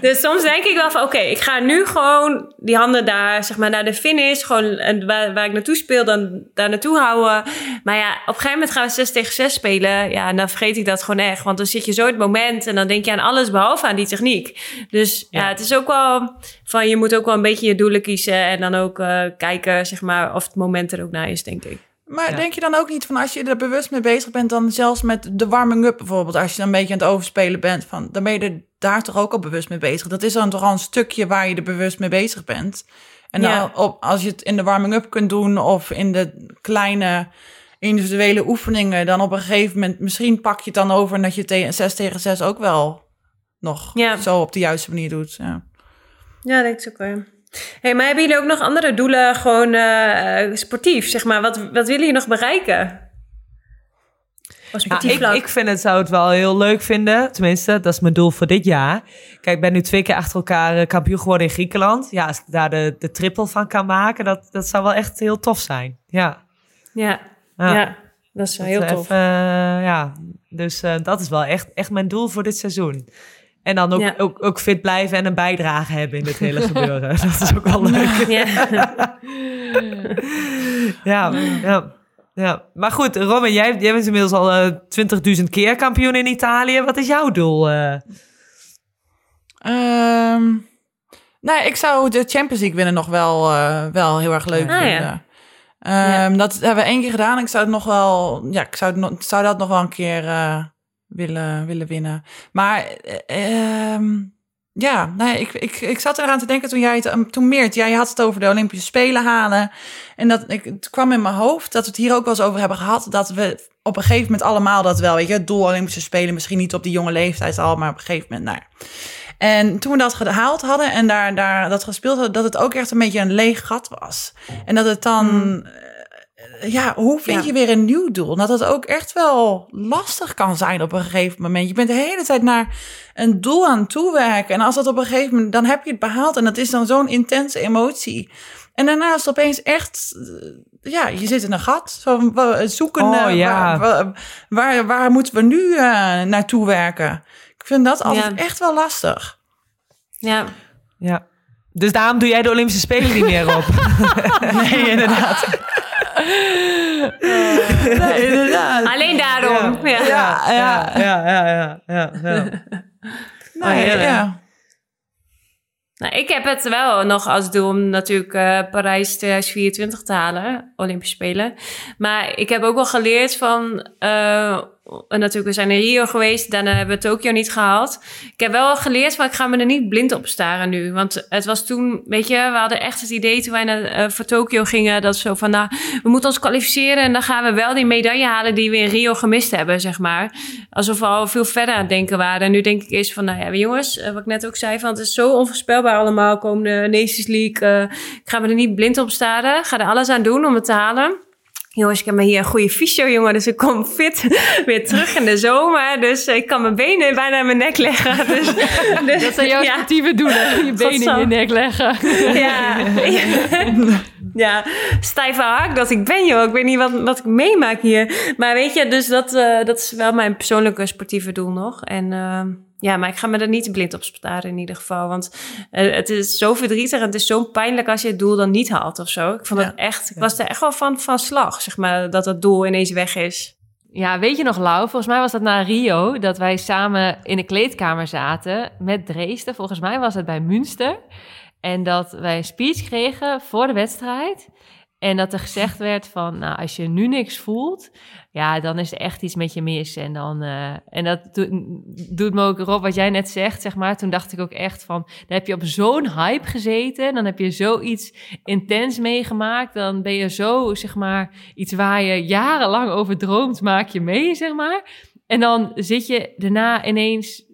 dus soms denk ik wel van, oké, ik ga nu gewoon die handen daar, zeg maar, naar de finish, gewoon en waar, waar ik naartoe speel, dan daar naartoe houden. Maar ja, op een gegeven moment gaan we 6 tegen 6 spelen. Ja, en dan vergeet ik dat gewoon echt, want dan zit je zo het moment en dan denk je aan alles behalve aan die techniek. Dus ja, het is ook wel van, je moet ook wel een beetje je doelen kiezen en dan ook eh, kijken, zeg maar, of het moment er ook naar is, denk ik. Maar Ja. denk je dan ook niet van als je er bewust mee bezig bent, dan zelfs met de warming-up bijvoorbeeld, als je dan een beetje aan het overspelen bent, van, dan ben je er daar toch ook al bewust mee bezig. Dat is dan toch al een stukje waar je er bewust mee bezig bent. En dan Ja. op, als je het in de warming-up kunt doen of in de kleine individuele oefeningen, dan op een gegeven moment, misschien pak je het dan over en dat je tegen 6 tegen 6 ook wel nog Ja. zo op de juiste manier doet. Ja. Ja, denk ik ook wel. Hey, maar hebben jullie ook nog andere doelen, gewoon eh, eh, sportief, zeg maar? Wat, wat willen jullie nog bereiken? Nou, sportief ik, ik vind het, zou het wel heel leuk vinden. Tenminste, dat is mijn doel voor dit jaar. Kijk, ik ben nu twee keer achter elkaar eh, kampioen geworden in Griekenland. Ja, als ik daar de, de triple van kan maken, dat, dat zou wel echt heel tof zijn. Ja, Ja, Ja. ja. dat is wel heel tof. even, ja, dus dat is wel echt, echt mijn doel voor dit seizoen. En dan ook, Ja. ook, ook fit blijven en een bijdrage hebben in dit hele gebeuren. Dat is ook wel leuk. Ja. Ja, ja, ja. Maar goed, Robin, jij, jij bent inmiddels al eh 20.000 keer kampioen in Italië. Wat is jouw doel? eh? Ehm, nou, ik zou de Champions League winnen nog wel, eh, wel heel erg leuk Ah, ja. vinden. Ehm, Dat hebben we één keer gedaan. Ik zou het nog wel, ja, ik zou, het zou dat nog wel een keer eh, willen, willen winnen. Maar eh, ehm, ja, nee, ik, ik, ik zat eraan te denken toen jij het, um, toen Meert, jij had het over de Olympische Spelen halen. En dat ik, het kwam in mijn hoofd dat we het hier ook wel eens over hebben gehad. Dat we op een gegeven moment allemaal dat wel, weet je, het doel Olympische Spelen, misschien niet op die jonge leeftijd al, maar op een gegeven moment, nou. En toen we dat gehaald hadden en daar, daar dat gespeeld hadden, dat het ook echt een beetje een leeg gat was. En dat het dan, eh, ja, hoe vind Ja. je weer een nieuw doel? Dat het ook echt wel lastig kan zijn op een gegeven moment. Je bent de hele tijd naar een doel aan het toewerken. En als dat op een gegeven moment, dan heb je het behaald. En dat is dan zo'n intense emotie. En daarna is het opeens echt, eh, ja, je zit in een gat. Zo, zoeken, Oh, ja. waar, waar, waar, moeten we nu eh, naartoe werken? Ik vind dat altijd Ja. echt wel lastig. ja. Ja. Dus daarom doe jij de Olympische Spelen niet meer op. Nee, inderdaad. Nee, inderdaad. Alleen daarom. Ja. Ja, ja. ja, ja, ja, ja, ja. Nee, ja. Nou, ik heb het wel nog als doel om natuurlijk eh, Parijs 2024 te halen, Olympische Spelen. Maar ik heb ook wel geleerd van, eh, natuurlijk we zijn in Rio geweest, daarna hebben we Tokio niet gehaald. Ik heb wel geleerd van, ik ga me er niet blind op staren nu. Want het was toen, weet je, we hadden echt het idee toen wij naar, eh, voor Tokio gingen, dat zo van, nou, we moeten ons kwalificeren en dan gaan we wel die medaille halen die we in Rio gemist hebben, zeg maar. Alsof we al veel verder aan het denken waren. En nu denk ik eerst van, nou ja, jongens, eh, wat ik net ook zei, van het is zo onvoorspelbaar allemaal. Komende Nations League, eh, ik ga me er niet blind op staren. Ga er alles aan doen om het te halen. Jongens, ik heb me hier een goede fysio, jongen. Dus ik kom fit weer terug in de zomer. Dus ik kan mijn benen bijna in mijn nek leggen. Dus, dus Dat zijn jouw ja. sportieve doelen. Je benen in je nek leggen. Ja. ja, stijve hak dat ik ben, joh. Ik weet niet wat, wat ik meemaak hier. Maar weet je, dus dat, eh, dat is wel mijn persoonlijke sportieve doel nog. En eh, ja, maar ik ga me er niet blind op staren in ieder geval. Want eh, het is zo verdrietig en het is zo pijnlijk als je het doel dan niet haalt of zo. Ik vond het echt, ik was er echt wel van, van slag, zeg maar, dat het doel ineens weg is. Ja, weet je nog, Lau? Volgens mij was dat na Rio, dat wij samen in de kleedkamer zaten met Dresden. Volgens mij was het bij Münster. En dat wij een speech kregen voor de wedstrijd. En dat er gezegd werd van, nou, als je nu niks voelt, ja, dan is er echt iets met je mis. En, dan, eh, en dat doet, doet me ook, Rob, wat jij net zegt, zeg maar. Toen dacht ik ook echt van, dan heb je op zo'n hype gezeten. Dan heb je zoiets intens meegemaakt. Dan ben je zo, zeg maar, iets waar je jarenlang over droomt, maak je mee, zeg maar. En dan zit je daarna ineens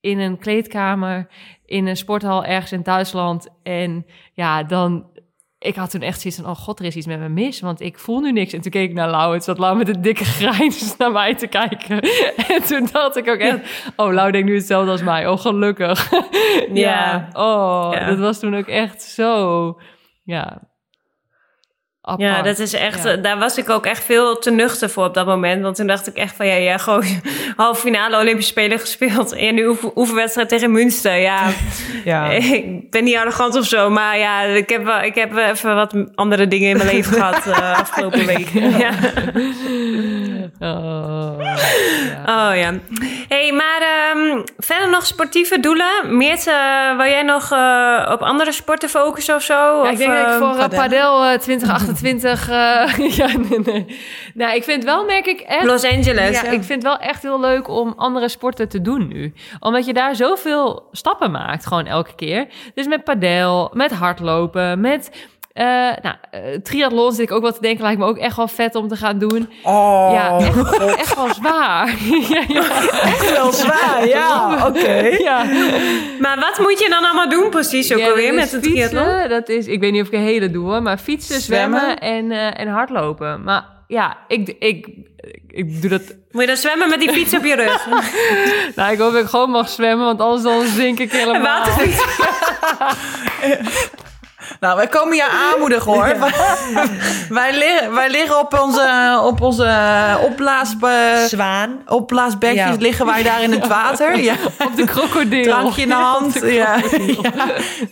in een kleedkamer, in een sporthal ergens in Duitsland. En ja, dan ik had toen echt zoiets van, oh god, er is iets met me mis, want ik voel nu niks. En toen keek ik naar Lau, het zat Lau met een dikke grijns naar mij te kijken. En toen dacht ik ook echt, oh, Lau denkt nu hetzelfde als mij. Oh, gelukkig. ja. Oh, Ja. dat was toen ook echt zo, ja, apart. Ja, dat is echt, Ja. daar was ik ook echt veel te nuchter voor op dat moment. Want toen dacht ik echt van, ja, ja, gewoon halve finale Olympische Spelen gespeeld. En nu oefen- oefenwedstrijd tegen Münster. Ja, Ja. ik ben niet arrogant of zo. Maar ja, ik heb, ik heb even wat andere dingen in mijn leven gehad uh, afgelopen week. Ja. Oh, Oh ja. hey, maar ehm, verder nog sportieve doelen? Meert, eh wil jij nog eh, op andere sporten focussen of zo? Ja, Of, ik denk dat ik ehm, voor uh, padel. padel eh, 2028... eh, ja, nee, nee. Nou, ik vind wel, merk ik echt... Los Angeles. Ja, ik vind het wel echt heel leuk om andere sporten te doen nu. Omdat je daar zoveel stappen maakt, gewoon elke keer. Dus met padel, met hardlopen, met... eh nou, eh, triathlon zit ik ook wel te denken, lijkt me ook echt wel vet om te gaan doen. Oh, ja, echt, echt wel zwaar. ja, ja, Echt wel zwaar, ja. Oké. ja. Maar wat moet je dan allemaal doen precies ook Ja, alweer met het fietsen, triathlon? Dat is, ik weet niet of ik een hele doe, hoor, maar fietsen, zwemmen, Zwemmen. en, eh, en hardlopen. Maar ja, ik, ik, ik doe dat Moet je dan zwemmen met die fiets op je rug? Nou, ik hoop dat ik gewoon mag zwemmen, want anders dan zink ik helemaal. Waterfiets. Nou, wij komen je aanmoedigen hoor. wij, liggen, wij liggen op onze, op onze opblaas, Zwaan. opblaasbedjes, Ja. liggen wij daar in het water. Ja. Op de krokodil. Drankje in de hand. Ja. Ja.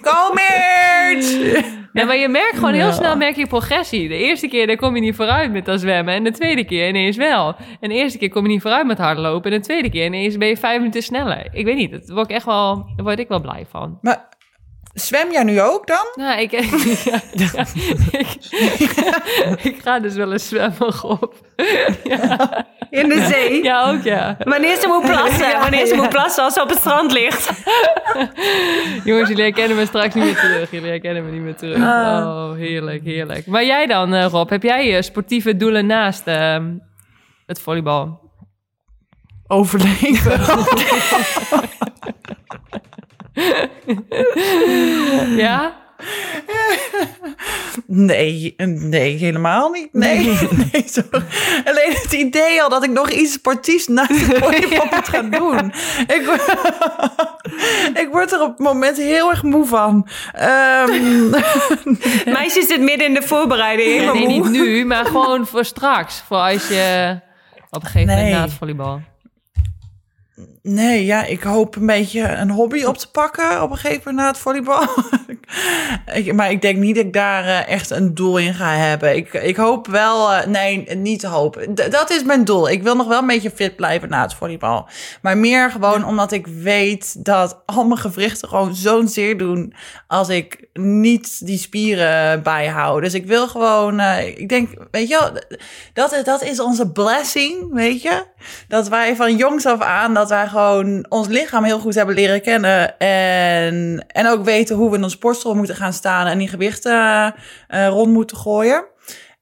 Kom hier! Ja, maar je merkt gewoon heel snel merk je progressie. De eerste keer daar kom je niet vooruit met dat zwemmen. En de tweede keer ineens wel. En de eerste keer kom je niet vooruit met hardlopen. En de tweede keer ineens ben je vijf minuten sneller. Ik weet niet, daar word ik echt wel, word ik wel blij van. Maar zwem jij nu ook dan? Nou, ik, ja, ja, ik, ik ga dus wel eens zwemmen op. In de zee. Ja, ook ja. Wanneer ze moet plassen. Wanneer ze moet plassen als ze op het strand ligt. Jongens, jullie herkennen me straks niet meer terug. Jullie herkennen me niet meer terug. Oh, heerlijk, heerlijk. Maar jij dan, eh, Rob? Heb jij eh, sportieve doelen naast ehm, het volleybal? Overleven. Ja? Nee, nee, helemaal niet. Nee, nee. Alleen het idee al dat ik nog iets sportiefs naast het moet gaan doen. Ik, word- ik word er op het moment heel erg moe van. Ehm, Meisje zit midden in de voorbereiding. Nee, niet nu, maar gewoon voor straks. Voor als je op een gegeven moment Nee. na het volleybal. Nee, ja, ik hoop een beetje een hobby op te pakken op een gegeven moment na het volleybal. maar ik denk niet dat ik daar eh, echt een doel in ga hebben. Ik, ik hoop wel, eh, nee, niet hopen. Dat is mijn doel. Ik wil nog wel een beetje fit blijven na het volleybal. Maar meer gewoon omdat ik weet dat al mijn gewrichten gewoon zo'n zeer doen als ik niet die spieren bijhoud. Dus ik wil gewoon, eh, ik denk, weet je dat, dat is onze blessing, weet je? Dat wij van jongs af aan, dat wij gewoon ons lichaam heel goed hebben leren kennen. En, en ook weten hoe we in een sportschool moeten gaan staan en die gewichten eh, rond moeten gooien.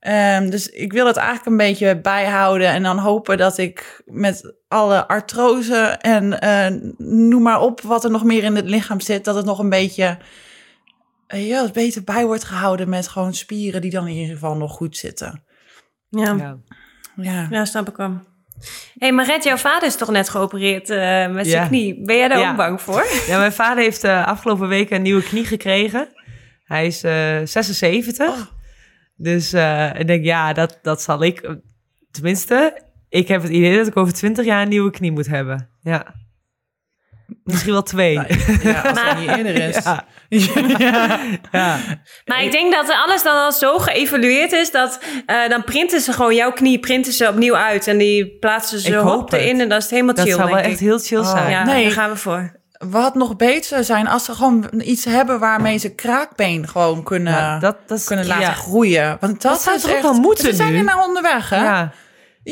Ehm, dus ik wil het eigenlijk een beetje bijhouden en dan hopen dat ik met alle artrose en eh, noem maar op wat er nog meer in het lichaam zit, dat het nog een beetje eh, ja, beter bij wordt gehouden met gewoon spieren die dan in ieder geval nog goed zitten. Ja. Ja. Ja. ja, snap ik wel. Hé, hey, Maret, jouw vader is toch net geopereerd eh, met zijn Ja. knie. Ben jij daar Ja. ook bang voor? Ja, mijn vader heeft eh, afgelopen week een nieuwe knie gekregen. Hij is eh 76. Dus ik denk, ja, dat, dat zal ik... Tenminste, ik heb het idee dat ik over 20 jaar een nieuwe knie moet hebben. Ja. Misschien wel twee. Ja, als het niet eerder is. Ja. Ja. ja. Maar ik denk dat alles dan al zo geëvalueerd is dat eh, dan printen ze gewoon jouw knie printen ze opnieuw uit en die plaatsen ze hop hoop het. erin en dat is helemaal Dat chill. zou wel echt heel chill zijn. Ja, Nee. daar gaan we voor. Wat nog beter zou zijn als ze gewoon iets hebben waarmee ze kraakbeen gewoon kunnen, Ja, dat, dat is, kunnen laten ja. groeien. Want dat, Dat zou is toch ook echt, wel moeten Ze zijn nu? er nou onderweg, hè? Ja.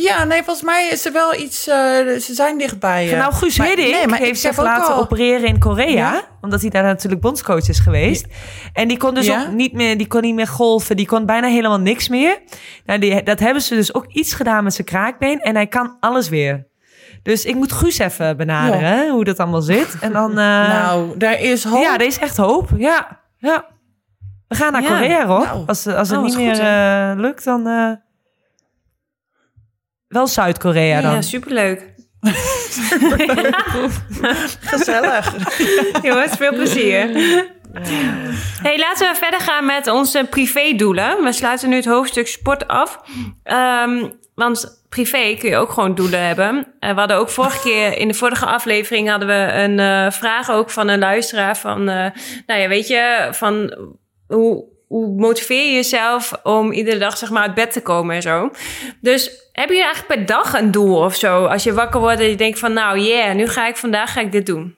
Ja. nee, volgens mij is er wel iets... eh, ze zijn dichtbij. eh. Nou, Guus Maar- Hiddink nee, maar heeft zich laten al- opereren in Korea. Ja? Omdat hij daar natuurlijk bondscoach is geweest. En die kon dus Ja? ook niet meer, die kon niet meer golfen. Die kon bijna helemaal niks meer. Nou, die, dat hebben ze dus ook iets gedaan met zijn kraakbeen. En hij kan alles weer. Dus ik moet Guus even benaderen, hoe dat allemaal zit. En dan... eh, Nou, daar is hoop. ja, er is echt hoop. Ja, ja. We gaan naar. Korea, hoor. Nou. Als, als het Oh, niet meer goed, lukt, dan... wel Zuid-Korea dan. Ja, superleuk. gezellig. Jongens, veel plezier. Hey, laten we verder gaan met onze privédoelen. We sluiten nu het hoofdstuk sport af. Ehm, want privé kun je ook gewoon doelen hebben. Eh, we hadden ook vorige keer, in de vorige aflevering, hadden we een eh, vraag ook van een luisteraar van, eh, nou ja, weet je, van hoe, hoe motiveer je jezelf om iedere dag zeg maar uit bed te komen en zo. Dus heb je eigenlijk per dag een doel of zo? Als je wakker wordt en je denkt van, nou yeah, nu ga ik vandaag ga ik dit doen.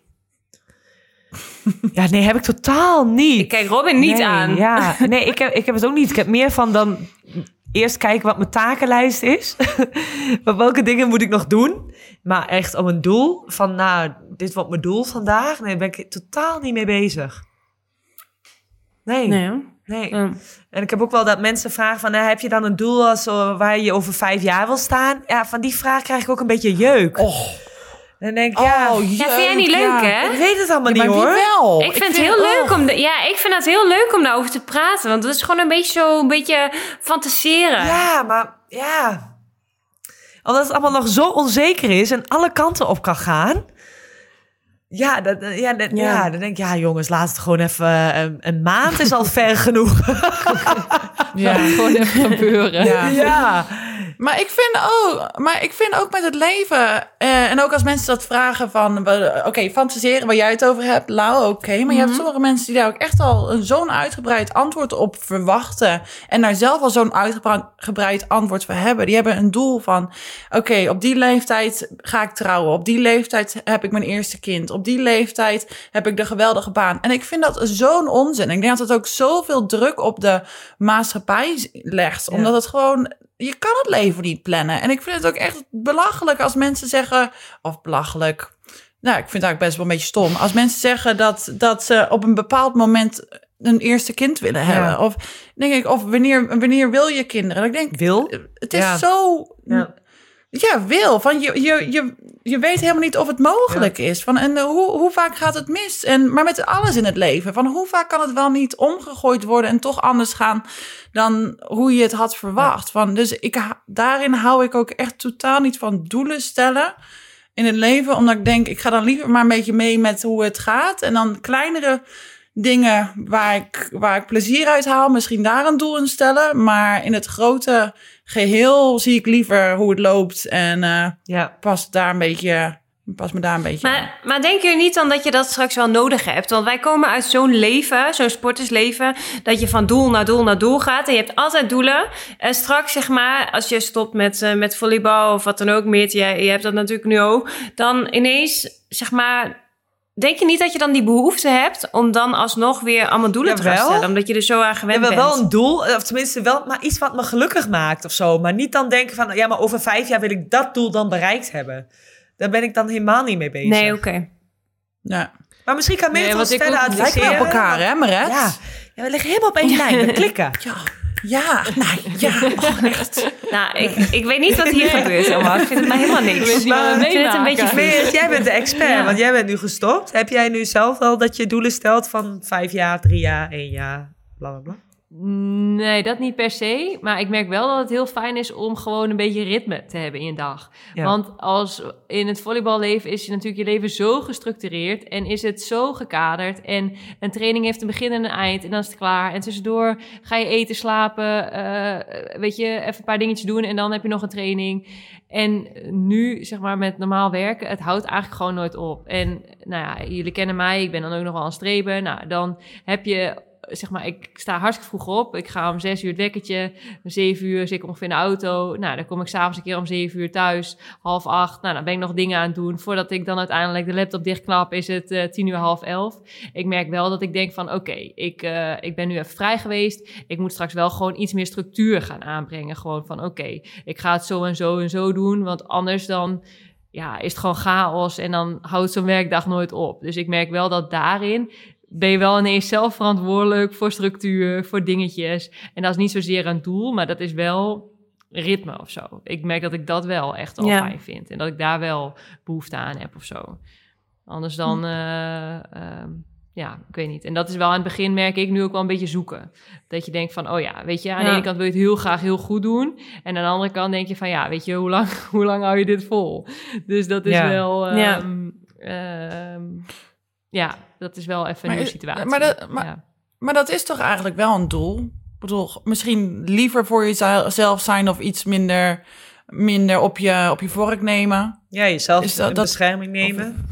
Ja, nee, heb ik totaal niet. Ik kijk Robin niet Nee, aan. Ja, nee, ik heb, ik heb het ook niet. Ik heb meer van dan eerst kijken wat mijn takenlijst is. Maar welke dingen moet ik nog doen? Maar echt om een doel van, nou, dit wordt mijn doel vandaag. Nee, daar ben ik totaal niet mee bezig. Nee, nee. Nee. En ik heb ook wel dat mensen vragen van, nou, heb je dan een doel als, eh, waar je over vijf jaar wil staan? Ja, van die vraag krijg ik ook een beetje jeuk. Och. Dan denk ik, ja, Oh, Ja, vind jij niet leuk, ja. hè? ik weet het allemaal Ja, niet maar wie hoor. wel? Ik vind het heel leuk om... De, ja, ik vind het heel leuk om daarover te praten. Want het is gewoon een beetje zo... Een beetje fantaseren. Ja, maar ja. Omdat het allemaal nog zo onzeker is en alle kanten op kan gaan. Ja, dat, ja, dat- ja. Ja. dan denk ik, ja jongens, laat het gewoon even... eh, Een, een maand is al ver genoeg. Ja. Gewoon even gebeuren. Ja. ja. Maar ik vind ook, maar ik vind ook met het leven, eh, en ook als mensen dat vragen van, eh, oké, fantaseren waar jij het over hebt, Lau, oké. maar je hebt sommige mensen die daar ook echt al een zo'n uitgebreid antwoord op verwachten. En daar zelf al zo'n uitgebreid antwoord voor hebben. Die hebben een doel van, oké, op die leeftijd ga ik trouwen. Op die leeftijd heb ik mijn eerste kind. Op die leeftijd heb ik de geweldige baan. En ik vind dat zo'n onzin. Ik denk dat het ook zoveel druk op de maatschappij legt. Omdat het gewoon je kan het leven niet plannen. En ik vind het ook echt belachelijk als mensen zeggen, of belachelijk. Nou, ik vind het eigenlijk best wel een beetje stom. Als mensen zeggen dat, dat ze op een bepaald moment een eerste kind willen hebben. Of denk ik, of wanneer, wanneer wil je kinderen? En ik denk, Wil? het is Ja. zo. Ja. Ja, wil. Van je, je, je, je weet helemaal niet of het mogelijk is. Van, en eh, hoe, hoe vaak gaat het mis? En, maar met alles in het leven. Van hoe vaak kan het wel niet omgegooid worden en toch anders gaan dan hoe je het had verwacht. Van, dus ik, daarin hou ik ook echt totaal niet van doelen stellen in het leven. Omdat ik denk, ik ga dan liever maar een beetje mee met hoe het gaat. En dan kleinere dingen waar ik, waar ik plezier uit haal, misschien daar een doel in stellen. Maar in het grote geheel zie ik liever hoe het loopt. En eh, Ja. pas daar een beetje, pas me daar een beetje aan. Maar, maar denk je niet dan dat je dat straks wel nodig hebt? Want wij komen uit zo'n leven, zo'n sportersleven, dat je van doel naar doel naar doel gaat. En je hebt altijd doelen. En straks, zeg maar, als je stopt met, eh, met volleybal of wat dan ook, meer, je, je hebt dat natuurlijk nu ook, dan ineens, zeg maar. Denk je niet dat je dan die behoefte hebt om dan alsnog weer allemaal doelen te gaan stellen? Omdat je er zo aan gewend heb bent. wel een doel, of tenminste wel maar iets wat me gelukkig maakt of zo. Maar niet dan denken van, ja, maar over vijf jaar wil ik dat doel dan bereikt hebben. Daar ben ik dan helemaal niet mee bezig. Nee, oké. Ja. Maar misschien kan Nee, Meert ons verder adviseren. Lijken we op elkaar, hè, Maret? Ja. ja, we liggen helemaal op één lijn. We klikken. Ja, ja, nou, ja, oh, echt. Nou, ik, ik weet niet wat hier gebeurt allemaal. Ik vind het maar helemaal niks. ik vind het een beetje. Meert, jij bent de expert, Ja. want jij bent nu gestopt. Heb jij nu zelf al dat je doelen stelt van vijf jaar, drie jaar, één jaar, bla bla bla? Nee, dat niet per se. Maar ik merk wel dat het heel fijn is om gewoon een beetje ritme te hebben in je dag. Ja. Want als in het volleyballeven is je natuurlijk je leven zo gestructureerd en is het zo gekaderd. En een training heeft een begin en een eind en dan is het klaar. En tussendoor ga je eten, slapen, eh, weet je, even een paar dingetjes doen en dan heb je nog een training. En nu, zeg maar, met normaal werken, het houdt eigenlijk gewoon nooit op. En nou ja, jullie kennen mij, ik ben dan ook nog wel een streber. Nou, dan heb je zeg maar, ik sta hartstikke vroeg op. Ik ga om zes uur het wekkertje. Om zeven uur zit ik ongeveer in de auto. Nou, dan kom ik s'avonds een keer om zeven uur thuis. Half acht. Nou, dan ben ik nog dingen aan het doen. Voordat ik dan uiteindelijk de laptop dichtknap, is het eh, tien uur, half elf. Ik merk wel dat ik denk van, oké, ik, eh, ik ben nu even vrij geweest. Ik moet straks wel gewoon iets meer structuur gaan aanbrengen. Gewoon van, oké, ik ga het zo en zo en zo doen. Want anders dan ja, is het gewoon chaos en dan houdt zo'n werkdag nooit op. Dus ik merk wel dat daarin ben je wel ineens zelf verantwoordelijk voor structuur, voor dingetjes. En dat is niet zozeer een doel, maar dat is wel ritme of zo. Ik merk dat ik dat wel echt al Ja. fijn vind en dat ik daar wel behoefte aan heb of zo. Anders dan, eh, ehm, ja, ik weet niet. En dat is wel aan het begin, merk ik nu ook wel een beetje zoeken. Dat je denkt van, oh ja, weet je, aan de Ja. ene kant wil je het heel graag heel goed doen. En aan de andere kant denk je van, ja, weet je, hoe lang, hoe lang hou je dit vol? Dus dat is Ja. wel, Ja. ehm, ehm, ja, dat is wel even een Maar, nieuwe situatie. maar dat- maar- ja. Maar dat is toch eigenlijk wel een doel? Ik bedoel, misschien liever voor jezelf zijn of iets minder, minder op, je, op je vork nemen. Ja, jezelf Is dat- in dat- bescherming nemen.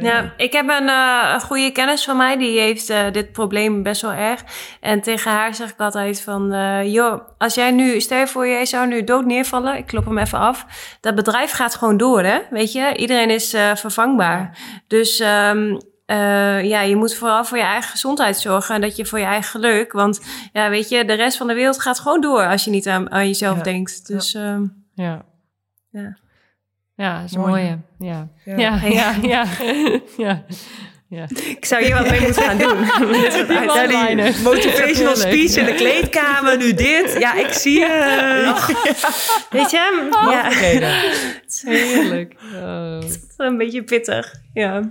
Ja, ik heb een, eh, een goede kennis van mij, die heeft eh, dit probleem best wel erg. En tegen haar zeg ik altijd van, eh, joh, als jij nu, stel je voor, jij zou nu dood neervallen, ik klop hem even af. Dat bedrijf gaat gewoon door, hè? Weet je, iedereen is eh, vervangbaar. Dus ehm, eh, ja, je moet vooral voor je eigen gezondheid zorgen en dat je voor je eigen geluk. Want ja, weet je, de rest van de wereld gaat gewoon door als je niet aan, aan jezelf Ja. denkt. Dus ehm, Ja. Ja. Ja, dat is Mooi. mooie. Ja. Ja. Ja, ja, ja. ja. ja. ik zou hier wat mee moeten gaan doen. Ja, die motivational speech in de kleedkamer, nu dit. Ja, ik zie je. Weet je? Ja. Oké, Heerlijk. Oh. Een beetje pittig, ja.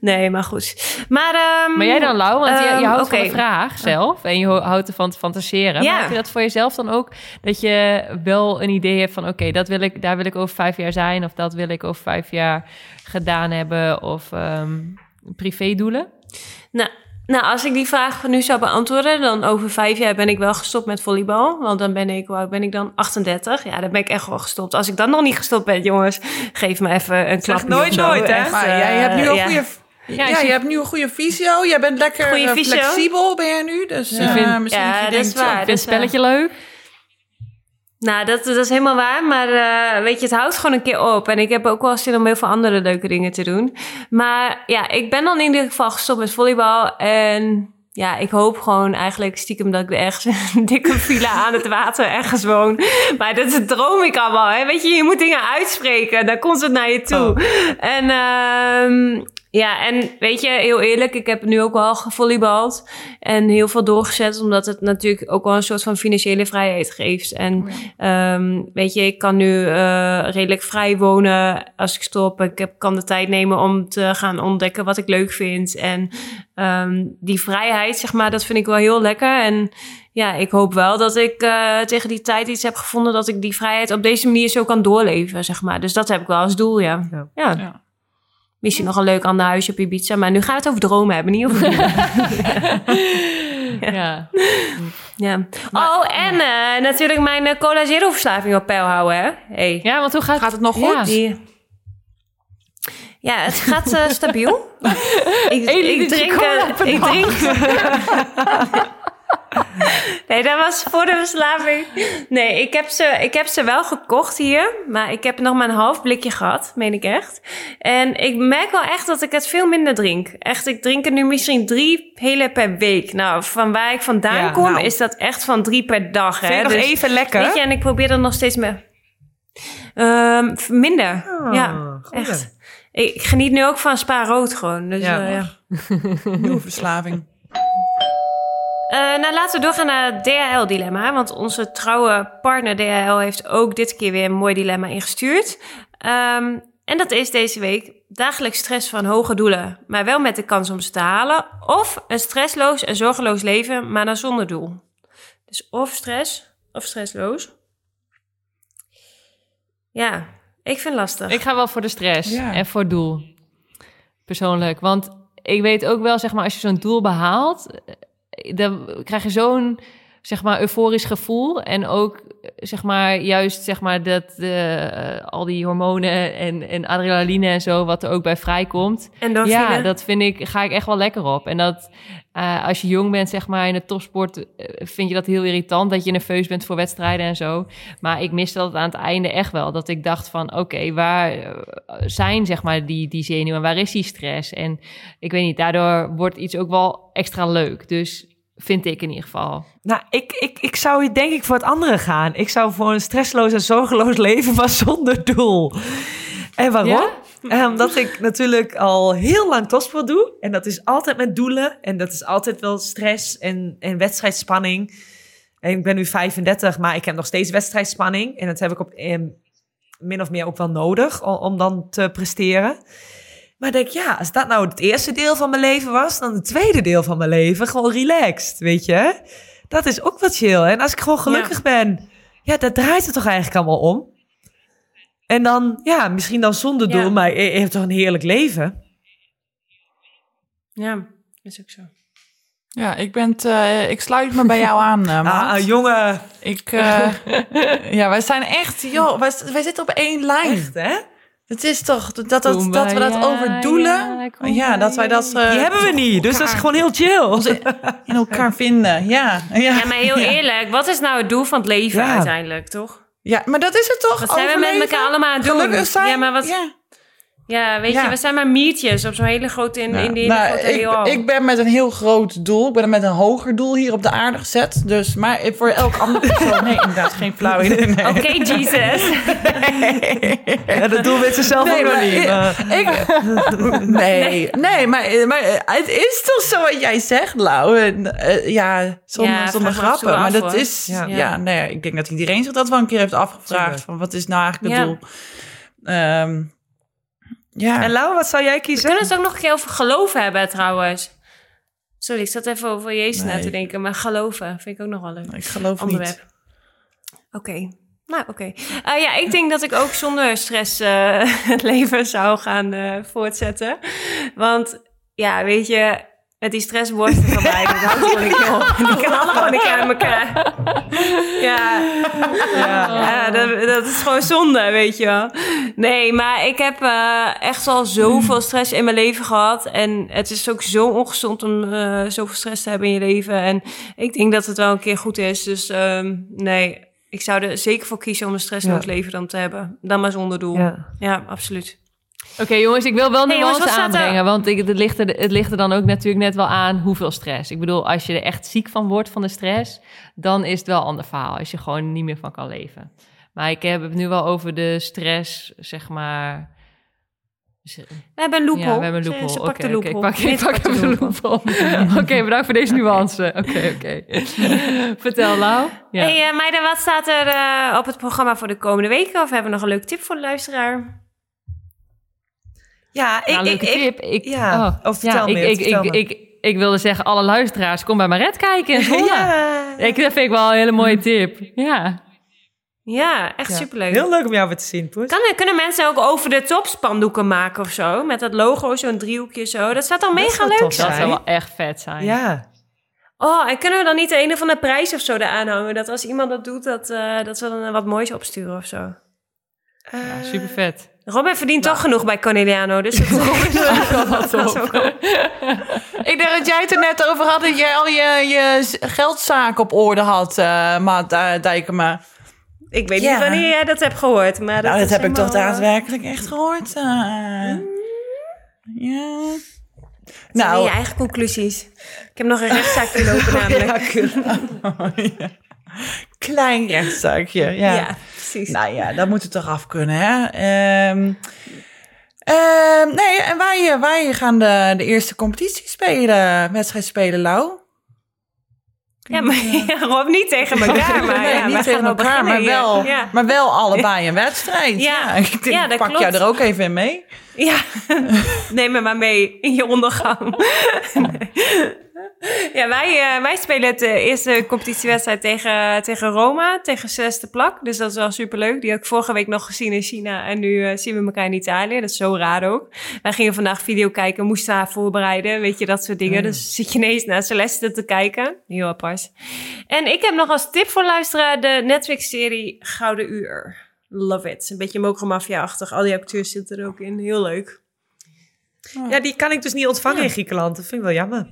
Nee, maar goed. Maar, ehm, Maar jij dan, Lau? Want je, je Ehm, houdt van de vraag zelf. En je ho- houdt ervan te fantaseren. Ja. Maar heb je dat voor jezelf dan ook? Dat je wel een idee hebt van... Oké, dat wil ik, daar wil ik over vijf jaar zijn. Of dat wil ik over vijf jaar gedaan hebben. Of ehm privédoelen? Nou, nou, als ik die vraag nu zou beantwoorden, dan over vijf jaar ben ik wel gestopt met volleybal. Want dan ben ik, oud ben ik dan? 38. Ja, dan ben ik echt wel gestopt. Als ik dan nog niet gestopt ben, jongens, geef me even een klap. nooit nooit, hè? Echt, Maar jij hebt nu een ja. goede... Ja, je- je hebt nu een goede visio. Jij bent lekker eh, flexibel, ben je nu. Dus eh, vindt- misschien Ja, dat je dat denkt, is waar. Vind spelletje leuk? Nou, dat, dat is helemaal waar. Maar eh, weet je, het houdt gewoon een keer op. En ik heb ook wel zin om heel veel andere leuke dingen te doen. Maar ja, ik ben dan in ieder geval gestopt met volleybal. En ja, ik hoop gewoon eigenlijk stiekem dat ik ergens een dikke villa aan het water ergens woon. Maar dat droom ik allemaal. Hè? Weet je, je moet dingen uitspreken. Dan komt het naar je toe. En ehm, ja, en weet je, heel eerlijk, ik heb nu ook wel gevolleybald. En heel veel doorgezet, omdat het natuurlijk ook wel een soort van financiële vrijheid geeft. En Ehm, weet je, ik kan nu eh, redelijk vrij wonen als ik stop. Ik heb, kan de tijd nemen om te gaan ontdekken wat ik leuk vind. En ehm, die vrijheid, zeg maar, dat vind ik wel heel lekker. En ja, ik hoop wel dat ik eh, tegen die tijd iets heb gevonden dat ik die vrijheid op deze manier zo kan doorleven, zeg maar. Dus dat heb ik wel als doel, ja. Ja. Ja. Ja. Misschien nog een leuk ander huisje op Ibiza, maar nu gaan we het over dromen hebben, niet over. Ja. ja. Oh, en eh, natuurlijk mijn eh, cola zero verslaving op peil houden, hè? Hey. ja, want hoe gaat, Gaat het nog Ja. goed? Die... Ja, het gaat eh, stabiel. ik, ik drink... ik drink... nee, dat was voor de verslaving. Nee, ik heb, ze, ik heb ze wel gekocht hier. Maar ik heb nog maar een half blikje gehad, meen ik echt. En ik merk wel echt dat ik het veel minder drink. Echt, ik drink er nu misschien drie hele per week. Nou, van waar ik vandaan Ja, kom, nou. is dat echt van drie per dag. Vind Hè? nog Dus- even lekker? Weet je, en ik probeer er nog steeds meer. Ehm, minder. Ah, ja, goed. echt. Ik, geniet nu ook van Spa Rood gewoon. Dus, Ja. ja. ja. Nieuwe verslaving. Eh, nou, laten we doorgaan naar het DHL-dilemma. Want onze trouwe partner DHL heeft ook dit keer weer een mooi dilemma ingestuurd. Ehm, en dat is deze week dagelijks stress van hoge doelen, maar wel met de kans om ze te halen. Of een stressloos en zorgeloos leven, maar dan zonder doel. Dus of stress of stressloos. Ja, ik vind het lastig. Ik ga wel voor de stress Ja. en voor het doel. Persoonlijk. Want ik weet ook wel, zeg maar, als je zo'n doel behaalt, eh, dan krijg je zo'n, zeg maar, euforisch gevoel. En ook, zeg maar, juist, zeg maar, dat eh, al die hormonen en, en adrenaline en zo, wat er ook bij vrijkomt. Endorfine. Ja, dat vind ik, ga ik echt wel lekker op. En dat eh, als je jong bent, zeg maar, in de topsport, eh, vind je dat heel irritant dat je nerveus bent voor wedstrijden en zo. Maar ik miste dat aan het einde echt wel. Dat ik dacht van, oké, waar zijn, zeg maar, die, die zenuwen? Waar is die stress? En ik weet niet, daardoor wordt iets ook wel extra leuk. Dus vind ik in ieder geval. Nou, ik, ik, ik zou denk ik voor het andere gaan. Ik zou voor een stressloos en zorgeloos leven, maar zonder doel. En waarom? Ja? Eh, Omdat ik natuurlijk al heel lang topsport doe. En dat is altijd met doelen. En dat is altijd wel stress en, en wedstrijdspanning. En ik ben nu 35, maar ik heb nog steeds wedstrijdspanning. En dat heb ik op eh, min of meer ook wel nodig om, om dan te presteren. Maar ik denk, ja, als dat nou het eerste deel van mijn leven was, dan het tweede deel van mijn leven gewoon relaxed, weet je? Dat is ook wat chill. En als ik gewoon gelukkig ben, ja, dat draait het toch eigenlijk allemaal om. En dan, ja, misschien dan zonder doel, Ja. maar je je hebt toch een heerlijk leven. Ja, is ook zo. Ja, ik, ben eh, ik sluit me bij jou aan, Maat. Ah, jongen, Ik, eh, ja, wij zijn echt, joh, wij, wij zitten op één lijn. echt hè? Het is toch dat, dat, dat, we dat overdoelen. ja, Ja, dat wij dat eh, Die hebben we niet, dus dat is gewoon heel chill. in elkaar vinden. Ja, ja. Ja, maar heel Ja. eerlijk, wat is nou het doel van het leven Ja. uiteindelijk, toch? Ja, maar dat is het toch? Wat zijn we met elkaar allemaal aan het doen? Gelukkig zijn? Ja, maar wat- Ja. Weet Ja. je, we zijn maar miertjes op zo'n hele grote, in, in die hele Nou, grote ik, ik ben met een heel groot doel. Ik ben met een hoger doel hier op de aarde gezet. Dus, maar voor elk ander persoon... Nee, inderdaad, geen flauw idee. Nee. Oké, Jesus. Ja, dat doen we ze zelf Nee, ook nog maar niet. maar- ik, nee, nee maar, maar het is toch zo wat jij zegt, Lau. En, eh, ja, zonder, grappen. Maar af, dat hoor. is... Ja, Ja. nee, ik denk dat iedereen zich dat wel een keer heeft afgevraagd. Van wat is nou eigenlijk het Ja. doel? Ehm, ja. En Lau, wat zou jij We kiezen? kunnen het ook nog een keer over geloven hebben, trouwens. Sorry, ik zat even over Jezus na te denken. Maar geloven vind ik ook nog wel leuk. ik geloof onderwerp. niet. Oké. Nou, oké. Eh, ja, ik denk dat ik ook zonder stress eh, het leven zou gaan eh, voortzetten. Want, ja, weet je, met die stressborsten van mij, dat houdt gewoon niet op. Die knallen gewoon een keer aan elkaar. Ja, ja dat, dat is gewoon zonde, weet je wel. Nee, maar ik heb eh, echt al zoveel stress in mijn leven gehad. En het is ook zo ongezond om eh, zoveel stress te hebben in je leven. En ik denk dat het wel een keer goed is. Dus ehm, nee, ik zou er zeker voor kiezen om een stressloos Ja. leven dan te hebben. Dan maar zonder doel. Ja, Ja. absoluut. Oké jongens, ik wil wel Hey, nuance aanbrengen. Want ik, het, ligt er, het ligt er dan ook natuurlijk net wel aan hoeveel stress. Ik bedoel, als je er echt ziek van wordt van de stress... dan is het wel een ander verhaal. Als je gewoon niet meer van kan leven. Maar ik heb het nu wel over de stress, zeg maar... We hebben een loophole. Ja, we hebben een Ze- loophole. Ze, Oké, pakt de loophole. ik pak, ik ze pak even de loophole. loophole. Oké, bedankt voor deze nuance. Oké, oké. Vertel, Lau. Ja. Hey eh, meiden, wat staat er eh, op het programma voor de komende weken? Of hebben we nog een leuk tip voor de luisteraar? Ja, ik, Nou, leuke ik, ik, tip. Ik, ja. oh, Oh, vertel ja, me, ik, ik, vertel ik, me. ik, ik wilde zeggen, alle luisteraars, kom bij Maret kijken in Zwolle. ja. Ik, dat vind ik wel een hele mooie tip. Ja. Ja, echt Ja. superleuk. Heel leuk om jou weer te zien, Poes. Kan, kunnen mensen ook over de top spandoeken maken of zo? Met dat logo, zo'n driehoekje zo. Dat zou dan mega zou leuk. Dat zou wel echt vet zijn. Ja. Oh, en kunnen we dan niet de een of andere prijs of zo eraan hangen? Dat als iemand dat doet, dat, eh, dat we dan wat moois opsturen of zo. Eh, Super vet. Robin verdient toch genoeg bij Corneliano, dus dat dat is ook Ik denk dat jij het er net over had dat jij al je, je geldzaak op orde had, eh Maat eh, Dijkema. Ik weet Ja. niet wanneer jij dat hebt gehoord, maar dat, Nou, dat heb ik toch eh, daadwerkelijk echt gehoord. eh. ja. Nou, Nou, je eigen conclusies. Ik heb nog een rechtszaakje lopen namelijk. Klein rechtszaakje. Ja. Ja, precies. Nou ja, dat moet het toch af kunnen, hè? Ehm, ehm, nee, en wij, wij gaan de, de eerste competitie spelen, wedstrijd spelen, Lau. Ja, maar ja, Rob, niet tegen elkaar. Maar nee, ja, niet tegen elkaar, maar wel. Ja. maar wel allebei een wedstrijd. Ja. Ja, ik denk, Ja, dat pak klopt. jou er ook even in mee. Ja, neem me maar mee in je ondergang. Nee. Ja, wij, eh, wij spelen het eh, eerste competitiewedstrijd tegen, tegen Roma, tegen Celeste Plak. Dus dat is wel superleuk. Die heb ik vorige week nog gezien in China en nu eh, zien we elkaar in Italië. Dat is zo raar ook. Wij gingen vandaag video kijken, moesten haar voorbereiden, weet je, dat soort dingen. Dus zit je ineens naar Celeste te kijken. Heel apart. En ik heb nog als tip voor luisteraar de Netflix-serie Gouden Uur. Love it. Een beetje mokromafia-achtig. Al die acteurs zitten er ook in. Heel leuk. Ja, die kan ik dus niet ontvangen in Griekenland. Dat vind ik wel jammer.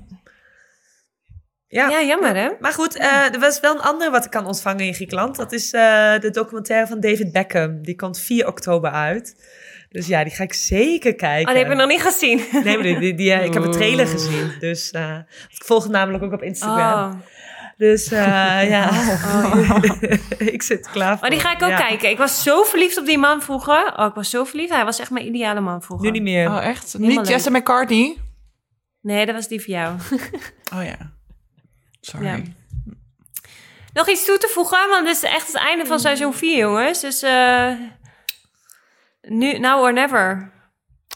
Ja, Ja, jammer hè? maar goed, eh, er was wel een andere wat ik kan ontvangen in Griekenland. Dat is eh, de documentaire van David Beckham. Die komt 4 oktober uit. Dus ja, die ga ik zeker kijken. Oh, die heb ik nog niet gezien. Nee, maar die, die, die, eh, ik heb een trailer gezien. Dus eh, ik volg hem namelijk ook op Instagram. Oh. Dus eh, ja, ik zit klaar voor. oh, die ga ik ook Ja. kijken. Ik was zo verliefd op die man vroeger. Oh, ik was zo verliefd. Hij was echt mijn ideale man vroeger. Nu niet meer. Oh, echt? Helemaal Niet leuk. Jesse McCartney? Nee, dat was die voor jou. Oh ja. Sorry. Ja. Nog iets toe te voegen, want dit is echt het einde van seizoen 4, jongens. Dus eh nu, now or never.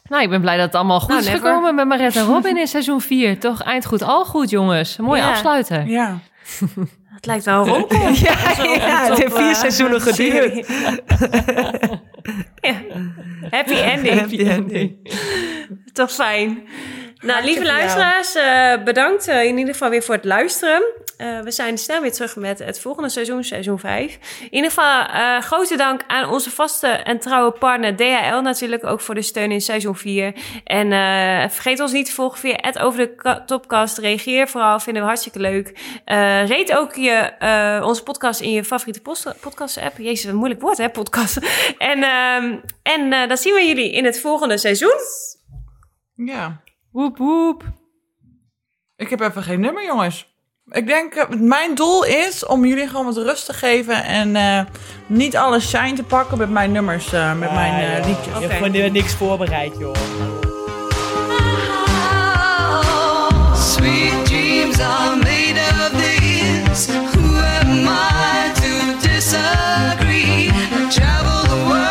Nou, ik ben blij dat het allemaal goed Nou, is never. gekomen met Maret en Robin in seizoen 4. Toch eind goed, al goed, jongens. Mooi Ja. afsluiten. Ja. Het lijkt wel romcom. Ja, het heeft top, vier eh, seizoenen geduurd. ja. Happy ending. Happy ending. Toch fijn. Nou, lieve luisteraars, eh, bedankt eh, in ieder geval weer voor het luisteren. eh, we zijn snel weer terug met het volgende seizoen, seizoen 5. In ieder geval, grote dank aan onze vaste en trouwe partner DHL natuurlijk ook voor de steun in seizoen 4. En vergeet ons niet te volgen via over de Topcast. Reageer vooral, vinden we hartstikke leuk. Rate ook je, onze podcast in je favoriete post- podcast-app. Jezus, wat een moeilijk woord hè, podcast. en ehm, en dan zien we jullie in het volgende seizoen. Ja. Woep woep. Ik heb even geen nummer, jongens. Ik denk, eh, mijn doel is om jullie gewoon wat rust te geven en eh, niet alles shine te pakken met mijn nummers, eh, met mijn liedjes. Je hebt gewoon niks voorbereid, joh. Sweet dreams are made of this. Who am I to disagree? Travel the world.